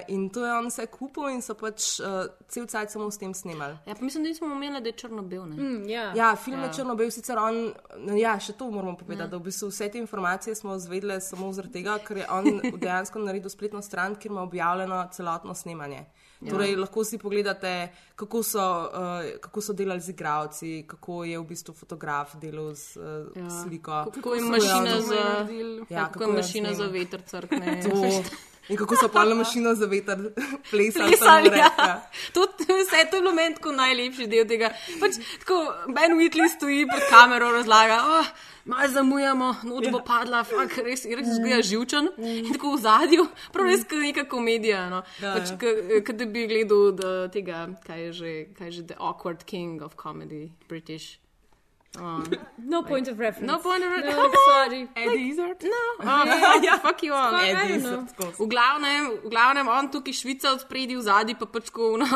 [SPEAKER 4] in to je on vse kupil in so pač uh, cel cajt samo s tem snimali.
[SPEAKER 2] Ja, pa mislim, da nismo omenili, da je črno-bel.
[SPEAKER 1] Mm, ja.
[SPEAKER 4] Ja, film je
[SPEAKER 2] Ja.
[SPEAKER 4] črno-bel, sicer on, ja, še to moramo povedati,
[SPEAKER 2] Ja.
[SPEAKER 4] da v bistvu vse te informacije smo izvedeli samo zaradi tega, ker je on dejansko naredil spletno stran, kjer ima objavljeno celotno snemanje.
[SPEAKER 2] Ja.
[SPEAKER 4] Torej, lahko si pogledate, kako so, uh, kako so delali z igravci, kako je v bistvu fotograf delal z uh,
[SPEAKER 2] Ja.
[SPEAKER 4] sliko.
[SPEAKER 2] Kako je
[SPEAKER 4] so
[SPEAKER 2] mašina
[SPEAKER 4] jo-
[SPEAKER 2] za-
[SPEAKER 4] ja,
[SPEAKER 2] kako je
[SPEAKER 4] jo
[SPEAKER 2] mašina za
[SPEAKER 4] snemal.
[SPEAKER 2] veter crkne.
[SPEAKER 4] In kako so na mašino za veter plesali.
[SPEAKER 2] Plesali, ja.
[SPEAKER 4] repa.
[SPEAKER 2] To, vse to je bilo meni tako najlepši del tega. Pač, tako, ben Whitley stoji pred kamero, razlaga, oh, malo zamujamo, noč bo padla, fak, res, res zgleda živčen. In tako v zadju, prav res kot neka komedija. No.
[SPEAKER 4] Ja,
[SPEAKER 2] Pač,
[SPEAKER 4] ja.
[SPEAKER 2] Kot da bi gledal da, tega, kaj je, že, kaj je že The Awkward King of Comedy, British. Oh.
[SPEAKER 1] No point of reference.
[SPEAKER 2] No point of
[SPEAKER 1] No,
[SPEAKER 2] reference.
[SPEAKER 1] sorry.
[SPEAKER 6] Eddie Izzard?
[SPEAKER 2] No,
[SPEAKER 1] Ja,
[SPEAKER 2] oh,
[SPEAKER 1] ja.
[SPEAKER 2] fuck you all.
[SPEAKER 1] I
[SPEAKER 2] Eddie
[SPEAKER 1] don't
[SPEAKER 2] Izzard. V glavnem, v glavnem, on tukaj švica od spredi v zadnji, pa pač ko una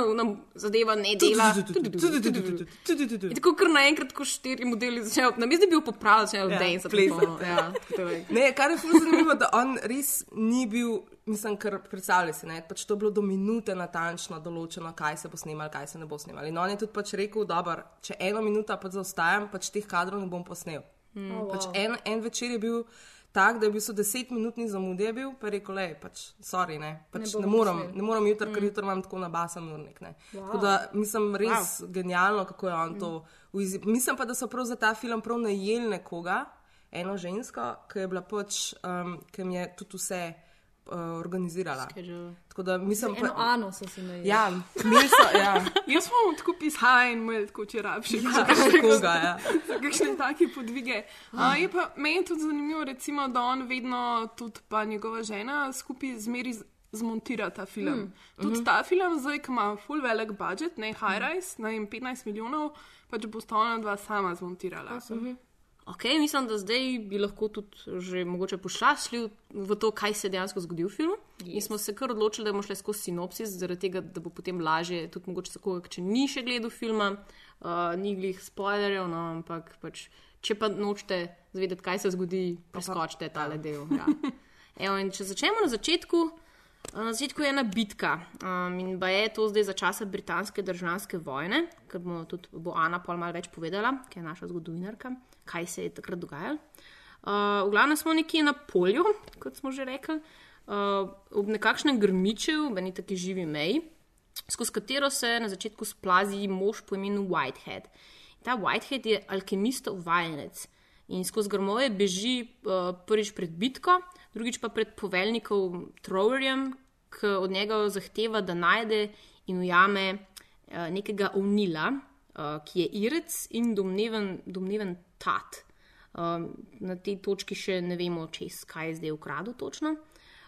[SPEAKER 2] zadeva ne dela. In tako kar naenkrat, ko štiri modeli začnejo, na mestu bi bil popravljen, začnejo
[SPEAKER 4] Ja,
[SPEAKER 2] dance. Ja, je.
[SPEAKER 4] Ne, kar je zelo zanimivo, da on res ni bil, mislim, kar predstavljaj si, ne, pač to je bilo do minute natančno določeno, kaj se bo snimal, kaj se ne bo snimal. In on je tudi pač rekel, da če eno minuto pač zaostajam, pač teh kadrov ne bom posnel.
[SPEAKER 1] Mm.
[SPEAKER 4] Mm.
[SPEAKER 1] Oh,
[SPEAKER 4] Pač
[SPEAKER 1] wow.
[SPEAKER 4] en, en večer je bil tak, da je bil so deset minutni zamude bil, pa je rekel, le, pač, sorry, ne, pač
[SPEAKER 1] Ne
[SPEAKER 4] ne, morem, ne morem jutri, ker
[SPEAKER 1] Mm.
[SPEAKER 4] jutri imam tako nabasan urnik. Ne.
[SPEAKER 1] Wow.
[SPEAKER 4] Tako da mislim res wow. genialno, kako je on to.
[SPEAKER 1] Mm.
[SPEAKER 4] Uizi- Mislim pa, da so prav za ta film prav najeli nekoga, eno žensko, ki je bila pač, um, ki mi je tudi vse uh, organizirala.
[SPEAKER 2] Schedule.
[SPEAKER 4] Tako da mislim,
[SPEAKER 1] Eno Ano so si najeli.
[SPEAKER 4] Ja, imeli so, ja.
[SPEAKER 6] Jaz smo tako pisali in imeli tako čerapši.
[SPEAKER 4] Ja, koga, ja.
[SPEAKER 6] Kakšne take podvige. A, je pa meni je tudi zanimivo, recimo, da on vedno, tudi pa njegova žena, skupaj zmeri zmontira ta film.
[SPEAKER 1] Mm.
[SPEAKER 6] Tudi
[SPEAKER 1] Mhm.
[SPEAKER 6] ta film, zdaj, ki ima full velik budget, ne high rise, ne vem, 15 milijonov, pač bo sta ona dva sama zmontirala.
[SPEAKER 2] Ok, mislim, da zdaj bi lahko tudi že mogoče pošašli v to, kaj se dejansko zgodi v filmu. Yes. In smo se kar odločili, da bomo šli skozi sinopsis, zaradi tega, da bo potem lažje, tudi mogoče za koga, če ni še gledal filma, uh, ni glih spoilerjev, no, ampak pač, če pa nočete zvedeti, kaj se zgodi, preskočite tale del. Ja. Evo, in če začnemo na začetku. Na začetku je ena bitka um, in pa je to zdaj za časa britanske državljanske vojne, ker bo tudi bo Ana pol malo več povedala, ki je naša zgodovinarka, kaj se je takrat dogajalo. Uh, v glavnem smo nekje na polju, kot smo že rekli, uh, ob nekakšnem grmiču, v eni taki živi meji, skozi katero se na začetku splazi mož po imenu Whitehead. Ta Whitehead je alkemistov vajenec in skozi grmoje beži uh, prvič pred bitko, drugič pa pred poveljnikom Trowerjem, ki od njega zahteva, da najde in ujame uh, nekega ovnila, uh, ki je irec in domneven, domneven tat. Um, na tej točki še ne vemo, čez kaj je zdaj ukradel točno.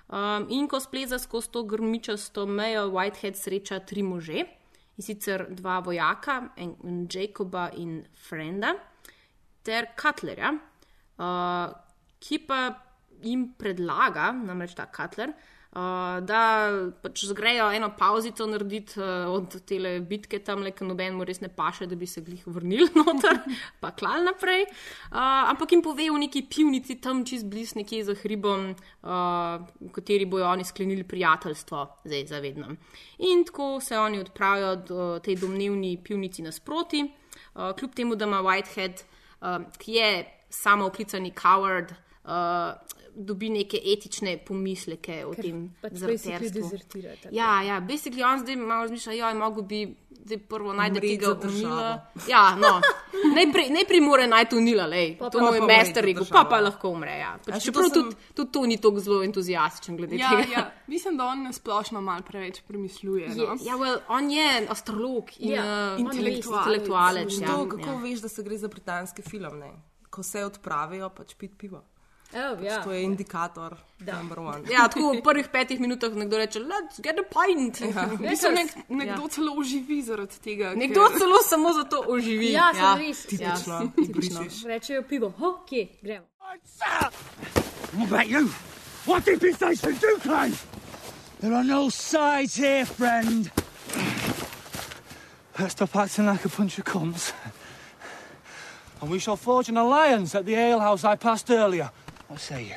[SPEAKER 2] Um, in ko spleza skozi to grmičasto mejo, Whitehead sreča tri može, in sicer dva vojaka, en, en Jacoba in Frenda, ter Cutlerja, uh, ki pa jim predlaga, namreč ta Cutler, uh, da pač zgrejo eno pauzico narediti uh, od te bitke tam, ker noben mu res ne paše, da bi se glih vrnili noter, pa klal naprej. Uh, ampak jim pove v neki pivnici tam čez bliz, nekje za hribom, uh, v kateri bojo oni sklenili prijateljstvo, zdaj zavedno. In tako se oni odpravijo do tej domnevni pivnici nasproti, uh, kljub temu, da ima Whitehead, uh, ki je samo oklicani coward, uh, dobi neke etične pomisleke o
[SPEAKER 1] Ker
[SPEAKER 2] tem
[SPEAKER 1] pač
[SPEAKER 2] zaraterstvu.
[SPEAKER 1] basically dezertira.
[SPEAKER 2] Ja, ja, basically on zdaj malo razmišlja, ja, mogo bi zdaj prvo najti tega unila. Ja, no, najprej, najprej mora najti unila, lej,
[SPEAKER 4] Pa
[SPEAKER 2] to mu je
[SPEAKER 4] lahko umre
[SPEAKER 2] mester rekel, pa pa lahko umre. Ja. Pač, čeprav
[SPEAKER 4] sem-
[SPEAKER 2] tudi, tudi to ni tako zelo entuzijastičen glede
[SPEAKER 6] Ja,
[SPEAKER 2] tega.
[SPEAKER 6] ja, mislim, da on splošno malo preveč premisluje. No?
[SPEAKER 2] Je, ja, well, on je astrolog in
[SPEAKER 6] Ja,
[SPEAKER 2] uh,
[SPEAKER 6] intelektualec.
[SPEAKER 2] Ja,
[SPEAKER 4] kako
[SPEAKER 2] ja.
[SPEAKER 4] veš, da se gre za britanski film, ne? ko se odpravijo, pač pit pivo.
[SPEAKER 1] Oh,
[SPEAKER 4] pač
[SPEAKER 1] ja.
[SPEAKER 4] To je indikator, number one.
[SPEAKER 2] Ja, tako v prvih petih minutah nekdo reče, let's get a pint.
[SPEAKER 4] Ja.
[SPEAKER 6] Bistvu nek, nekdo
[SPEAKER 2] Ja.
[SPEAKER 6] ja. celo oživi zaradi tega.
[SPEAKER 2] Nekdo
[SPEAKER 6] ker...
[SPEAKER 2] celo samo zato oživi.
[SPEAKER 1] Ja, sem res.
[SPEAKER 4] tipično,
[SPEAKER 1] Ja,
[SPEAKER 4] tipično.
[SPEAKER 1] Rečejo pivo, ho, kje, gremo.
[SPEAKER 7] What about you? What inside you do claim?
[SPEAKER 11] There are no sides here, friend. Let's stop acting like a bunch of cunts. And we shall forge an alliance at the alehouse I passed earlier. What say you?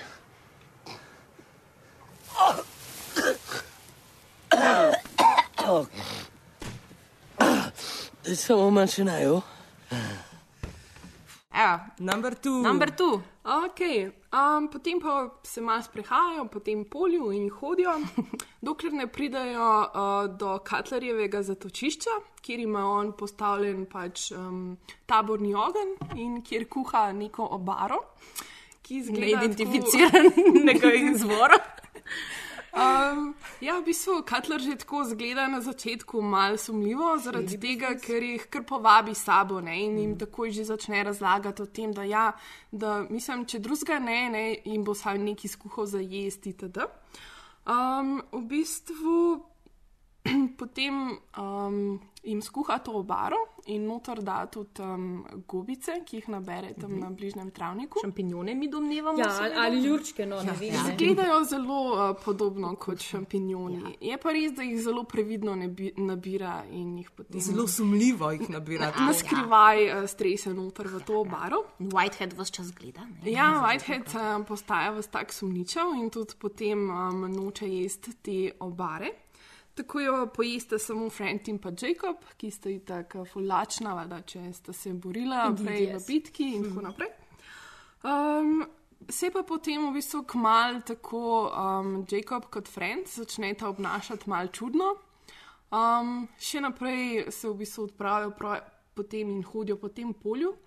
[SPEAKER 9] Did someone mention ale?
[SPEAKER 2] Ja,
[SPEAKER 4] number two.
[SPEAKER 2] Number two.
[SPEAKER 6] Okay. Um, potem pa se malo sprehajajo po tem polju in hodijo, dokler ne pridajo uh, do Katlarjevega zatočišča, kjer ima on postavljen pač, um, taborni ogenj in kjer kuha neko obaro, ki izgleda
[SPEAKER 2] Neidentificiranega izvora.
[SPEAKER 6] Um, ja, v bistvu Katler že tako zgleda na začetku malo sumljivo, zaradi tega, ker jih kar povabi sabo ne, in jim takoj že začne razlagati o tem, da, ja, da mislim, če drugega ne, ne, jim bo sam neki skuhal za jesti. Um, v bistvu potem um, jim skuha to obaro in notor da tudi um, gobice, ki jih nabere tam na bližnjem travniku.
[SPEAKER 2] Šampinjone mi domnevamo.
[SPEAKER 1] Ja, ali, ali ljurčke, no, ne vem. ne.
[SPEAKER 6] Izgledajo zelo uh, podobno kot šampinjoni. Ja. Je pa res, da jih zelo previdno ne bi, nabira in jih potem
[SPEAKER 4] Zelo sumljivo jih nabirati.
[SPEAKER 6] na skrivaj uh, strese noter v to obaro.
[SPEAKER 2] Whitehead vse čas gleda. Ne?
[SPEAKER 6] Ja, Whitehead uh, postaja vse tak sumničav in tudi potem um, noče jesti te obare. Tako jo pojeste samo Frank in pa Jacob, ki sta tako fulačna, valjda, če sta se borila
[SPEAKER 1] Indeed,
[SPEAKER 6] prej v
[SPEAKER 1] yes.
[SPEAKER 6] bitki in tako naprej. Um, se pa potem v bistvu kmal tako um, Jacob kot Frank začneta obnašati mal čudno. Um, še naprej se v bistvu odpravijo potem in hodijo po tem polju.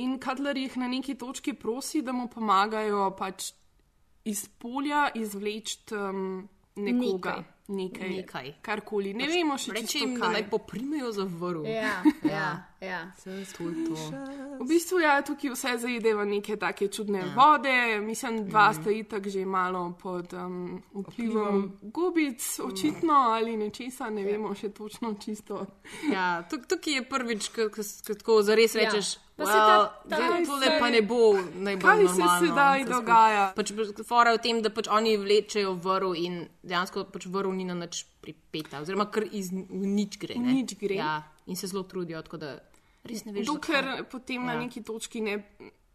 [SPEAKER 6] In Kadler jih na neki točki prosi, da mu pomagajo pač iz polja izvleči um, nekoga. Nekaj.
[SPEAKER 2] Nekaj.
[SPEAKER 6] Karkoli. Ne vemo še
[SPEAKER 2] Reči
[SPEAKER 6] čisto
[SPEAKER 2] jim,
[SPEAKER 6] kaj.
[SPEAKER 2] naj poprimejo za vrv.
[SPEAKER 1] Ja, ja. Ja.
[SPEAKER 2] To je to.
[SPEAKER 6] V bistvu ja, tukaj vse zaide v neke take čudne ja. vode. Mislim, dva
[SPEAKER 2] Mhm.
[SPEAKER 6] sta itak že malo pod um, vplivom gubic, očitno ali nečesa, ne vemo še točno čisto.
[SPEAKER 2] Ja, tuk- tukaj je prvič, ko zares
[SPEAKER 6] Ja.
[SPEAKER 2] rečeš.
[SPEAKER 6] Pa se
[SPEAKER 2] Well,
[SPEAKER 6] ta- ta-
[SPEAKER 2] zdaj tole
[SPEAKER 6] se-
[SPEAKER 2] pa ne bo najbolj
[SPEAKER 6] kaj se
[SPEAKER 2] normalno.
[SPEAKER 6] sedaj
[SPEAKER 2] vse skupaj.
[SPEAKER 6] dogaja?
[SPEAKER 2] Pač fora je v tem, da pač oni vlečejo vrv in dejansko pač vrv ni na nič pripeta, oziroma kar iz nič gre. Ne?
[SPEAKER 6] nič gre.
[SPEAKER 2] Ja, in se zelo trudijo, da res ne veš.
[SPEAKER 6] Dokler
[SPEAKER 2] zakaj.
[SPEAKER 6] potem na
[SPEAKER 2] Ja.
[SPEAKER 6] neki točki ne,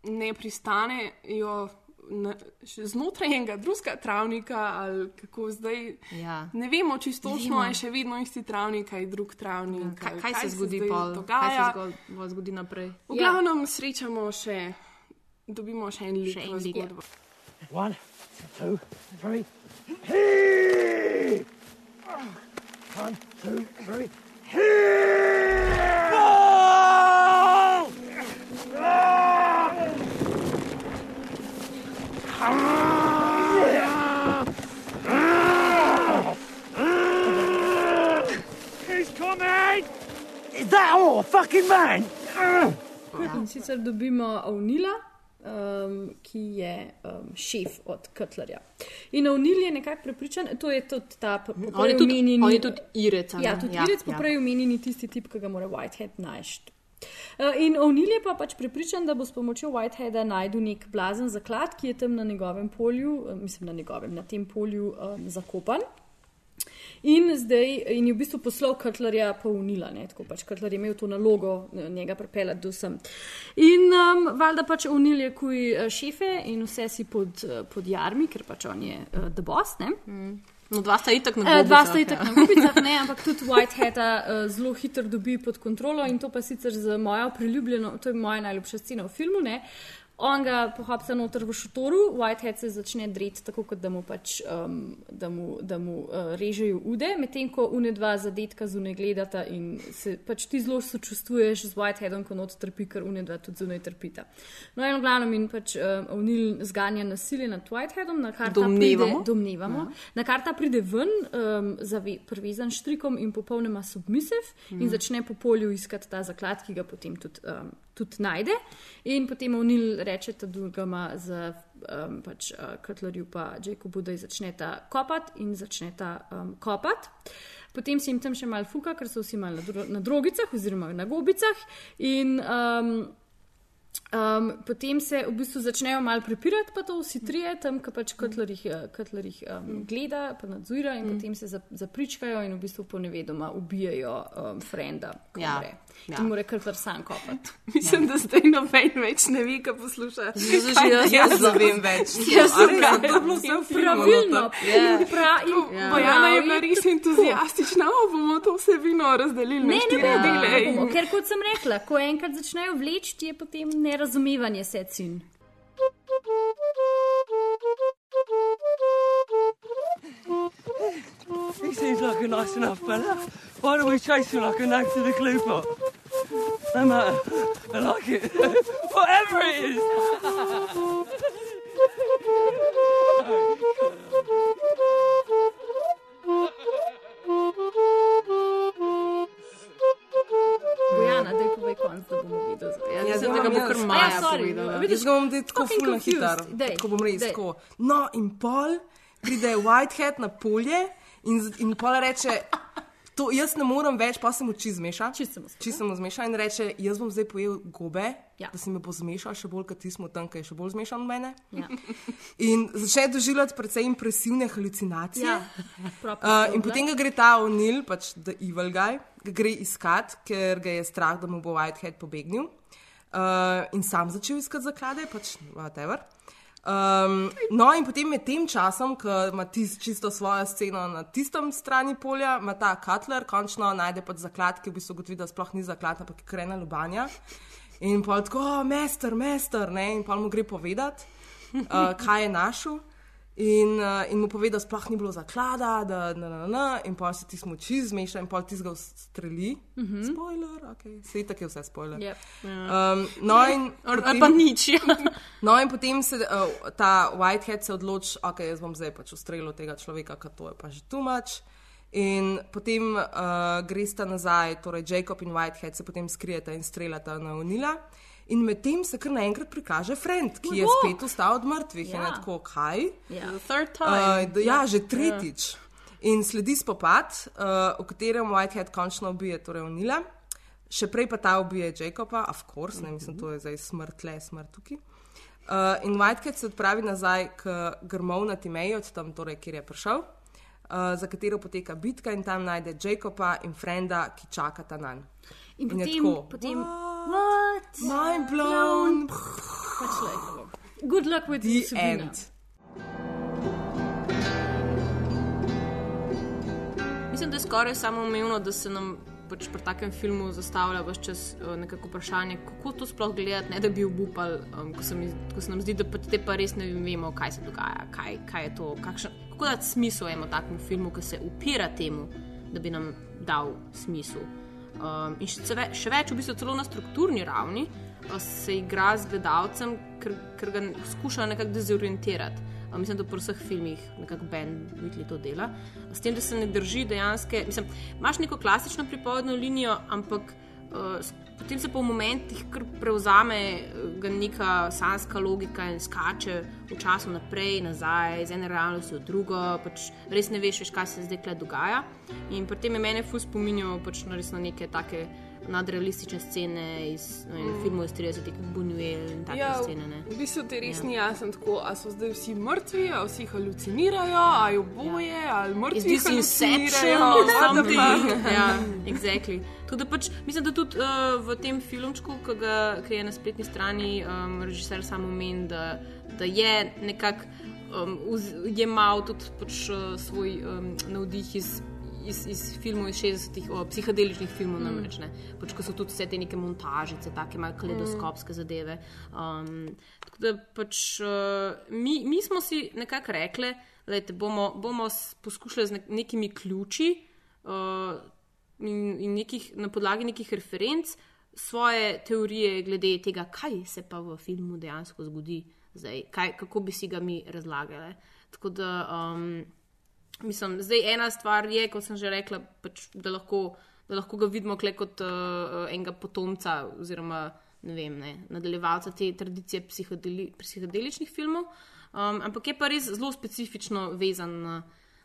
[SPEAKER 6] ne pristanejo na, znotraj enega drugega travnika, ali kako zdaj.
[SPEAKER 2] Ja.
[SPEAKER 6] Ne vemo čisto
[SPEAKER 2] Ne
[SPEAKER 6] točno, je še vedno isti travnik, ali drug travnik.
[SPEAKER 2] Kaj,
[SPEAKER 6] ali
[SPEAKER 2] kaj se zgodi,
[SPEAKER 6] zdaj
[SPEAKER 2] pol, kaj se
[SPEAKER 6] dogaja.
[SPEAKER 2] zgodi, zgodi naprej?
[SPEAKER 6] V glavnem srečamo še, dobimo še en lik
[SPEAKER 2] Še en lik, ja.
[SPEAKER 6] zgodbo.
[SPEAKER 7] One, two, three. Hey! One, two, three. Hey! Ball! He's coming! Is that all, fucking man?
[SPEAKER 1] In sicer dobimo Avnila, um, ki je um, šef od Kutlerja. In Avnil je nekako prepričan, to je tudi ta po- po
[SPEAKER 2] On je
[SPEAKER 1] prej
[SPEAKER 2] tudi-
[SPEAKER 1] omenjeni-
[SPEAKER 2] on je tudi Irec?
[SPEAKER 1] Ja, tudi
[SPEAKER 2] Ja,
[SPEAKER 1] Irec,
[SPEAKER 2] ja.
[SPEAKER 1] poprej omenjeni tisti tip, ki ga mora Whitehead najti. Uh, In O'Neill je pa pač prepričan, da bo s pomočjo Whiteheada najdel nek blazen zaklad, ki je tam na njegovem polju, eh, mislim na njegovem, na tem polju um, zakopan. In zdaj in je v bistvu poslal Kutlerja pa unila, ne? tako pač Kutler je imel to nalogo njega pripeljati do sem. In um, valjda pač unil je kuj eh, šefe in vse si pod, eh, pod jarmi, ker pač on je uh, the boss, ne.
[SPEAKER 2] No, dva sta itak na
[SPEAKER 1] Eh, Dva sta itak
[SPEAKER 2] ja.
[SPEAKER 1] na gubicah, ne, ampak tudi Whiteheada uh, zelo hitro dobi pod kontrolo in to pa sicer z mojo priljubljeno, to je moja najljubša scena v filmu. Ne. On ga pohapsa noter v šotoru, Whitehead se začne dreti, tako kot da mu, pač, um, da mu, da mu uh, režejo ude, medtem ko une dva zadetka zunaj gledata in se pač ti zelo sočustvuješ z Whiteheadom, ko not trpi, ker une dva tudi zunaj trpita. No, in v glavnem in pač um, O'Neill zganja nasilje nad Whiteheadom, na kar ta
[SPEAKER 2] Domnevamo.
[SPEAKER 1] pride, domnevamo, na kar ta pride ven, um, zave, privezan štrikom in popolnoma submisiv mm. in
[SPEAKER 2] Mhm.
[SPEAKER 1] začne po polju iskati ta zaklad, ki ga potem tudi, um, tudi najde. In potem O'Neill reče ta drugama z um, pač, uh, Cutlerju pa Jacobu, da začneta kopati in začneta um, kopati. Potem se jim tam še malo fuka, ker so vsi malo na, dro na drogicah oziroma na gobicah. In um, Um, potem se v bistvu začnejo malo prepirati, pa to vsi trije, tam, ki pač Kutler jih, eh, um, gleda, pa nadzira, in mm. potem se zap- zapričkajo in v bistvu ponevedoma ubijajo um, frenda, ki
[SPEAKER 2] Ja,
[SPEAKER 1] umre.
[SPEAKER 2] ja.
[SPEAKER 1] In mora Cutler sam kopati.
[SPEAKER 6] Mislim, da zdaj noben več ne ve, kaj posluša.
[SPEAKER 1] Že jaz- jaz
[SPEAKER 6] to?
[SPEAKER 1] ne vem več.
[SPEAKER 6] Jaz
[SPEAKER 1] A
[SPEAKER 6] sem ga
[SPEAKER 1] bilo vse v filmu
[SPEAKER 6] Pravilno. Ja.
[SPEAKER 1] Ja.
[SPEAKER 6] Bojana je bila res entuzijastična, o, bomo to vsebino razdelili
[SPEAKER 1] Ne,
[SPEAKER 6] na
[SPEAKER 1] ne
[SPEAKER 6] dele.
[SPEAKER 1] ne bomo,
[SPEAKER 6] in-
[SPEAKER 1] ker kot sem rekla, ko enkrat začnejo vleči, je potem nerazumevanje secin.
[SPEAKER 11] He seems like a nice enough fella. Why don't we chase him like a nag to the glue pot? No matter. I like it. Whatever it is.
[SPEAKER 1] Bojana,
[SPEAKER 2] ja,
[SPEAKER 4] sorry,
[SPEAKER 2] povedala.
[SPEAKER 4] Vidiš, ga bom zdaj tako
[SPEAKER 1] Fucking
[SPEAKER 4] ful na
[SPEAKER 1] confused.
[SPEAKER 4] hitar.
[SPEAKER 1] Daj,
[SPEAKER 4] Tako bom res
[SPEAKER 1] daj.
[SPEAKER 4] tako. No, in pol pride Whitehead na polje in, in pol reče, to jaz ne morem več, pa se mu oči zmeša. Čisto mu zmeša in reče, jaz bom zdaj pojel gobe,
[SPEAKER 1] Ja.
[SPEAKER 4] da se mi bo zmešal še bolj, kot smo tam, ki je še bolj zmešan od mene.
[SPEAKER 1] Ja.
[SPEAKER 4] In začne doživljati precej impresivne halucinacije.
[SPEAKER 1] Ja,
[SPEAKER 4] Uh, in potem ga gre ta O'Neill, pač The Evil Guy, ga gre iskat, ker ga je strah, da mu bo Whitehead pobegnil. Uh, in sam začel iskati zaklade, pač whatever. Um, no, in potem med tem časom, ko ima tis, čisto svojo sceno na tistem strani polja, ima ta Cutler končno najde pač zaklad, ki v bistvu ugotovi, da sploh ni zaklad, ampak je krena lubanja. In pa tako, oh, mester, mester, ne, in pa mu gre povedati, uh, kaj je našel. In, uh, in mu pove, da sploh ni bilo zaklada, da na, na, na, in pa se ti smoči zmeša in pa ti ga streli. Mm. -hmm. Spoiler, ok, sej tako je vse spoiler.
[SPEAKER 1] Yep.
[SPEAKER 4] Um, no, in
[SPEAKER 2] Ali- ali pa nič, ja.
[SPEAKER 4] No, in potem se uh, ta Whitehead se odloči, ok, jaz bom zdaj pač ustrelil tega človeka, ker to je pa že tumač. In potem uh, gresta nazaj, torej Jacob in Whitehead se potem skrijeta in streljata na Onila. In medtem se kar naenkrat prikaže Friend, ki je spet vstal od mrtvih. Ja. In
[SPEAKER 1] Ja.
[SPEAKER 4] tako, kaj?
[SPEAKER 1] Ja.
[SPEAKER 2] Third
[SPEAKER 4] Uh,
[SPEAKER 2] time.
[SPEAKER 4] d- ja, že tretjič. In sledi spopad, uh, v katerem Whitehead končno ubije torej Onila. Še prej pa ta ubije Jacoba, of course, ne mislim, to je zdaj smrt, le smrt tukaj. Uh, in Whitehead se odpravi nazaj k grmovnati meji, od tam, torej, kjer je prišel, uh, za katero poteka bitka, in tam najde Jacoba in Frenda, ki čakata na njega.
[SPEAKER 1] In
[SPEAKER 4] In
[SPEAKER 1] potem,
[SPEAKER 4] tako,
[SPEAKER 1] potem what?
[SPEAKER 4] Mind blown.
[SPEAKER 1] Pač like, good luck with
[SPEAKER 4] The
[SPEAKER 1] vsebina.
[SPEAKER 4] end.
[SPEAKER 2] Mislim, da je skoraj samoumevno, da se nam pač pri takem filmu zastavlja vse čas uh, nekako vprašanje, kako to sploh gledati, ne da bi obupali, um, ko, se mi- ko se nam zdi, da pa te pa res ne vemo, kaj se dogaja, kaj, kaj je to, kakšen, kako dati smisel enemu takemu filmu, ki se upira temu, da bi nam dal smisel. Um, in še, ve, še več, v bistvu celo na strukturni ravni, uh, se igra z gledalcem, ker, ker ga skuša nekako dezorientirati. Uh, mislim, da pri vseh filmih nekako Ben Whitley to dela. S tem, da se ne drži dejansko. Mislim, imaš neko klasično pripovedno linijo, ampak uh, potem se v momentih prevzame ga neka sanska logika in skače v času naprej, nazaj, iz ene realnosti v drugo. Pač res ne veš, več, kaj se zdaj dogaja. In pri tem je mene fus spominjal pač na na neke take. Nadrealistične scene iz mm. filmov iz 30-ih, kot Buñuel in take
[SPEAKER 6] Ja,
[SPEAKER 2] scene. Ne?
[SPEAKER 6] v bistvu ti res
[SPEAKER 2] Ja.
[SPEAKER 6] ja. ni jasno, tako, a so zdaj vsi mrtvi, a vsi halucinirajo, a je oboje, ali
[SPEAKER 2] Is
[SPEAKER 6] mrtvi halucinirajo.
[SPEAKER 2] or
[SPEAKER 6] what the
[SPEAKER 2] something?
[SPEAKER 6] fuck?
[SPEAKER 2] ja, exactly. Tudi pač, mislim, da tudi uh, v tem filmčku, ki, ga, ki je na spletni strani um, režiser samo omen, da, da je nekako um, jemal tudi pač, uh, svoj um, navdih iz. Iz, iz filmov iz 60-ih, o, psihedeličnih filmov,
[SPEAKER 1] Mm.
[SPEAKER 2] namreč, ne. pač, ko so tudi vse te neke montažice, tako malo kaleidoskopske zadeve. Um, tako da pač uh, mi, mi smo si nekako rekli, da bomo, bomo poskušali z nek, nekimi ključi uh, in, in nekih, na podlagi nekih referenc svoje teorije glede tega, kaj se pa v filmu dejansko zgodi, zdaj, kaj, kako bi si ga mi razlagali. Tako da, um, mislim, zdaj ena stvar je, kot sem že rekla, pač, da, lahko, da lahko ga vidimo kot uh, enega potomca oziroma ne vem, ne, nadaljevalca te tradicije psihodeli, psihodeličnih filmov, um, ampak je pa res zelo specifično vezan na,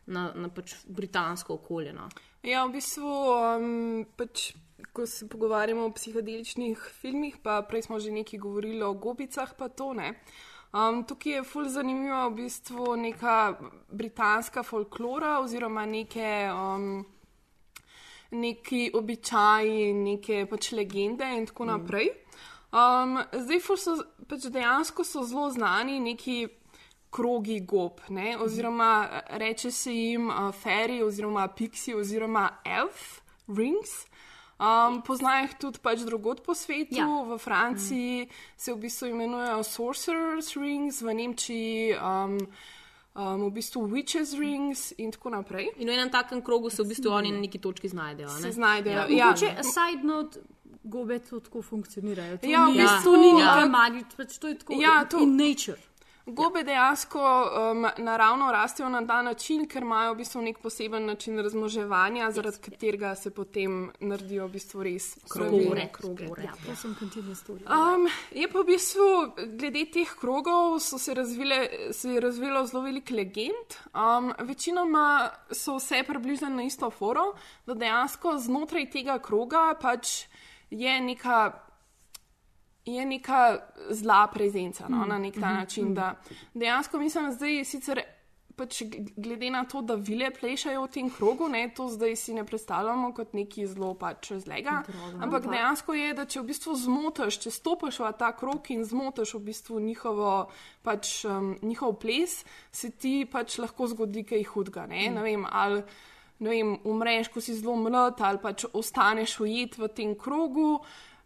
[SPEAKER 2] na, na pač britansko okolje. No.
[SPEAKER 6] Ja, v bistvu, um, pač, ko se pogovarjamo o psihodeličnih filmih, pa prej smo že nekaj govorili o gobicah, pa to ne. Um, tukaj je fully zanimiva v bistvu neka britanska folklora oziroma neke. Um, Neki običaji, neke pač legende, in tako naprej. Um, zdaj, so, pač dejansko so zelo znani neki krogi gob, ne? oziroma eh, reče se jim uh, fairy, oziroma pixie, oziroma elf rings. Um, poznajo jih tudi pač drugot po svetu,
[SPEAKER 1] Ja.
[SPEAKER 6] ja. v Franciji mm. se v bistvu imenujejo sorcerers rings, v Nemčiji um, um, v bistvu witches rings in tako naprej.
[SPEAKER 2] In v enem takem krogu se v bistvu oni na neki točki znajdejo.
[SPEAKER 6] Se
[SPEAKER 2] ne?
[SPEAKER 6] znajdejo,
[SPEAKER 2] Ja.
[SPEAKER 6] ja.
[SPEAKER 1] Mogoče, side note, gobe to tako funkcionirajo. To
[SPEAKER 6] Ja, v
[SPEAKER 1] ni,
[SPEAKER 6] bistvu
[SPEAKER 1] to ni
[SPEAKER 6] ja.
[SPEAKER 1] nekaj magičnega, pač to je tako
[SPEAKER 6] Ja, to-
[SPEAKER 1] in nature.
[SPEAKER 6] Gobe dejansko um, naravno rastejo na ta način, ker imajo v bistvu nek poseben način razmnoževanja, zaradi katerega se potem naredijo v bistvu res kroge.
[SPEAKER 1] Ja.
[SPEAKER 6] Um, je pa v bistvu, glede teh krogov, so se, razvile, se je razvilo zelo veliko legend. Um, večinoma so vse približno na isto foro, da dejansko znotraj tega kroga pač je neka. Je neka zla prezenca no, na nek ta način. Da dejansko mislim, da zdaj sicer. Pač glede na to, da vile plešajo v tem krogu, ne, to zdaj si ne predstavljamo kot nekaj zelo pač zlega. Ampak dejansko je, da če v bistvu zmotiš, če stopiš v ta krog in zmotiš v bistvu njihovo, pač, um, njihov ples, se ti pač lahko zgodi kaj hudega. Ne, ne vem, ali ne vem, umreš, ko si zelo mlad, ali pač ostaneš ujet v tem krogu.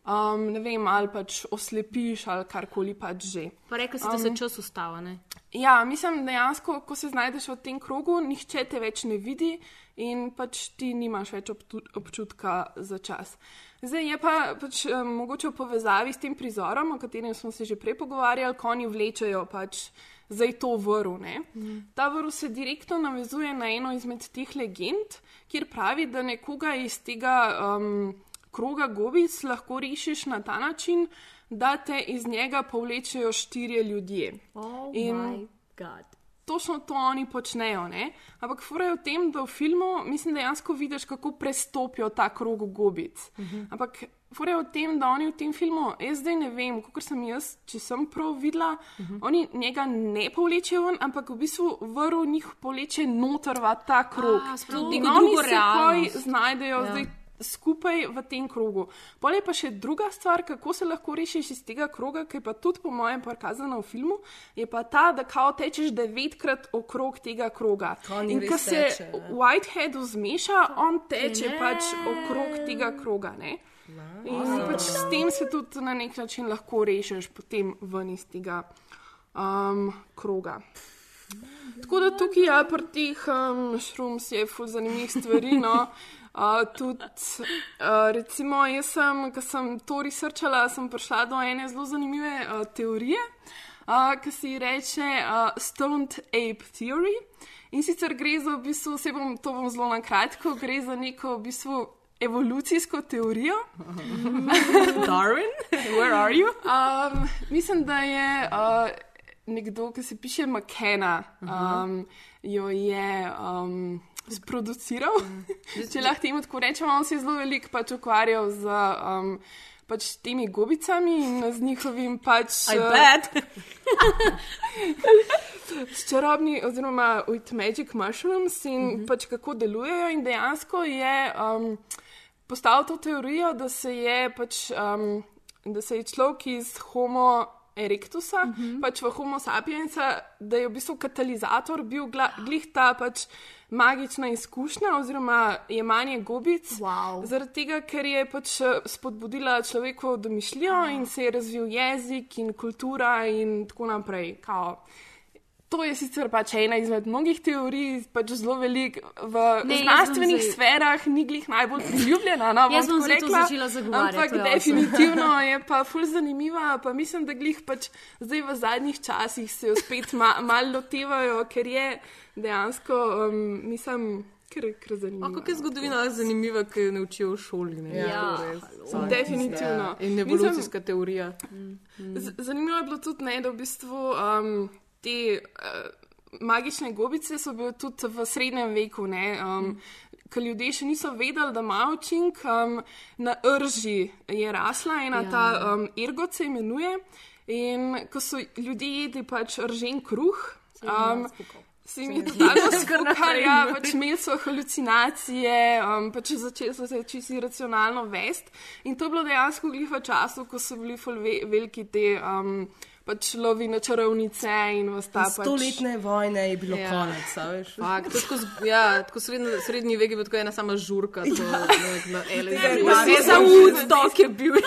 [SPEAKER 6] Um, ne vem, ali pač oslepiš, ali karkoli pač že.
[SPEAKER 2] Pa rekel si, da se čas ustava. Ne?
[SPEAKER 6] Ja, mislim, dejansko, ko se znajdeš v tem krogu, nihče te več ne vidi in pač ti nimaš več občutka za čas. Zdaj je pa pač, um, mogoče v povezavi s tem prizorom, o katerem smo se že prej pogovarjali, ko oni vlečejo pač zdaj to vrv. Ne? Ta vrv se direktno navezuje na eno izmed teh legend, kjer pravi, da nekoga iz tega um, kroga gobic lahko rešiš na ta način, da te iz njega povlečejo štirje ljudje.
[SPEAKER 1] Oh
[SPEAKER 6] In
[SPEAKER 1] my god.
[SPEAKER 6] točno to oni počnejo. Ne? Ampak furajo v tem, da v filmu, mislim, dejansko vidiš, kako prestopijo ta krog gobic.
[SPEAKER 1] Mhm.
[SPEAKER 6] Ampak furajo v tem, da oni v tem filmu, jaz zdaj ne vem, kot sem jaz, če sem prav videla,
[SPEAKER 1] Mhm.
[SPEAKER 6] oni njega ne povlečejo ven, ampak v bistvu vrv njih povleče noter v ta krog.
[SPEAKER 2] A, sploh
[SPEAKER 6] In oni se
[SPEAKER 2] realnost.
[SPEAKER 6] poj znajdejo
[SPEAKER 2] ja.
[SPEAKER 6] zdaj skupaj v tem krogu. Pol je pa še druga stvar, kako se lahko rešiš iz tega kroga, ki je pa tudi po mojem prikazana v filmu, je pa ta, da kao tečeš devetkrat okrog tega kroga.
[SPEAKER 4] Ko oni
[SPEAKER 6] In ko se
[SPEAKER 4] teče?
[SPEAKER 6] Whiteheadu zmeša, on teče
[SPEAKER 4] Ne.
[SPEAKER 6] pač okrog tega kroga. Ne? In pač s tem se tudi na nek način lahko rešiš potem ven iz tega um, kroga. Tako da tukaj je pri teh um, šrums je ful zanimivih stvari. No. Uh, tudi, uh, recimo, jaz sem, ko sem to researchala, sem prišla do ene zelo zanimive uh, teorije, uh, ki se ji reče uh, Stoned Ape Theory. In sicer gre za, v bistvu, se bom to bom zelo na kratko, gre za neko v bistvu evolucijsko teorijo.
[SPEAKER 2] Darwin, where are you?
[SPEAKER 6] Um, mislim, da je uh, nekdo, ki se piše McKenna, um, jo je um, sproduciral. Če lahko temu tako rečemo, on se je zelo veliko pač ukvarjal z. Um, Pač temi gobicami in z njihovim pač.
[SPEAKER 2] I
[SPEAKER 6] uh,
[SPEAKER 2] bet.
[SPEAKER 6] s čarobni, oziroma with magic mushrooms in mm -hmm. pač kako delujejo. In dejansko je um, postavil to teorijo, da se je pač. Um, Da se je človek iz Homo erectusa, mm -hmm. pač v Homo sapiensa, da je v bistvu katalizator bil glih ta pač magična izkušnja oziroma jemanje gobic.
[SPEAKER 1] Wow.
[SPEAKER 6] Zaradi tega, ker je pač eh, spodbudila človekovo domišljijo wow. in se je razvil jezik in kultura in tako naprej. Kao. To je sicer pač ena izmed mnogih teorij, pač zelo velik v
[SPEAKER 1] Ne,
[SPEAKER 6] znanstvenih
[SPEAKER 1] zdaj-
[SPEAKER 6] sferah, ni glih najbolj priljubljena. No,
[SPEAKER 1] Jaz bom
[SPEAKER 6] tako rekla.
[SPEAKER 1] začela zagovarjati,
[SPEAKER 6] Ampak
[SPEAKER 1] je awesome.
[SPEAKER 6] definitivno je pa ful zanimiva, pa mislim, da glih pač zdaj v zadnjih časih se jo spet ma, malo lotevajo, ker je dejansko, um, mislim, ker, ker zanimivo.
[SPEAKER 2] Kako je zgodovina zanimiva, ki jo ne učijo v šoli? Ne?
[SPEAKER 6] Ja,
[SPEAKER 2] res.
[SPEAKER 6] halo. Definitivno.
[SPEAKER 2] Ja. In
[SPEAKER 6] Mislim-
[SPEAKER 2] evolucijska teorija.
[SPEAKER 6] Z- Zanimivo je bilo tudi, ne, da v bistvu um, te uh, magične gobice so bile tudi v srednjem veku. Ne, um, Ker ljudje še niso vedeli, da ima učink, um, na rži je rasla ena
[SPEAKER 1] Ja.
[SPEAKER 6] ja. ta um, ergot se imenuje. In ko so ljudje jedli pač ržen kruh, um, se jim je totalno
[SPEAKER 1] naprej,
[SPEAKER 6] ja, pač imeli so halucinacije, um, pač začeli so se čisto iracionalno vest. In to je bilo dejansko glih v času, ko so bili ve, veliki te um, pač lovi na čarovnice in vsta pač.
[SPEAKER 4] Stoletne vojne je bilo
[SPEAKER 2] Ja.
[SPEAKER 4] konec, veš?
[SPEAKER 2] Fakt, tako, ja, tako srednji, srednji vek je bil tako ena sama žurka. To, na, na LSD.
[SPEAKER 6] Ja,
[SPEAKER 2] Vse za. Woodstock je bil.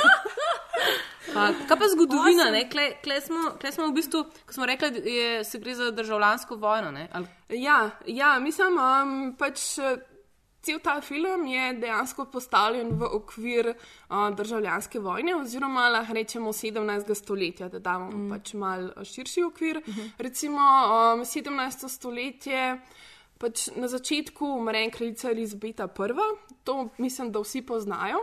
[SPEAKER 2] Fakt. Kaj pa zgodovina? ne? Kle, kle, smo, kle smo v bistvu, ko smo rekli, da je, se gre za državljansko vojno. ne? Ali,
[SPEAKER 6] Ja, ja, mislim, um, pač. Cel ta film je dejansko postavljen v okvir uh, državljanske vojne, oziroma lahko rečemo 17. stoletja, da damo mm. pač mal širši okvir. Mm -hmm. Recimo um, 17. stoletje, pač na začetku umre kraljica Elizabeta I., to mislim, da vsi poznajo.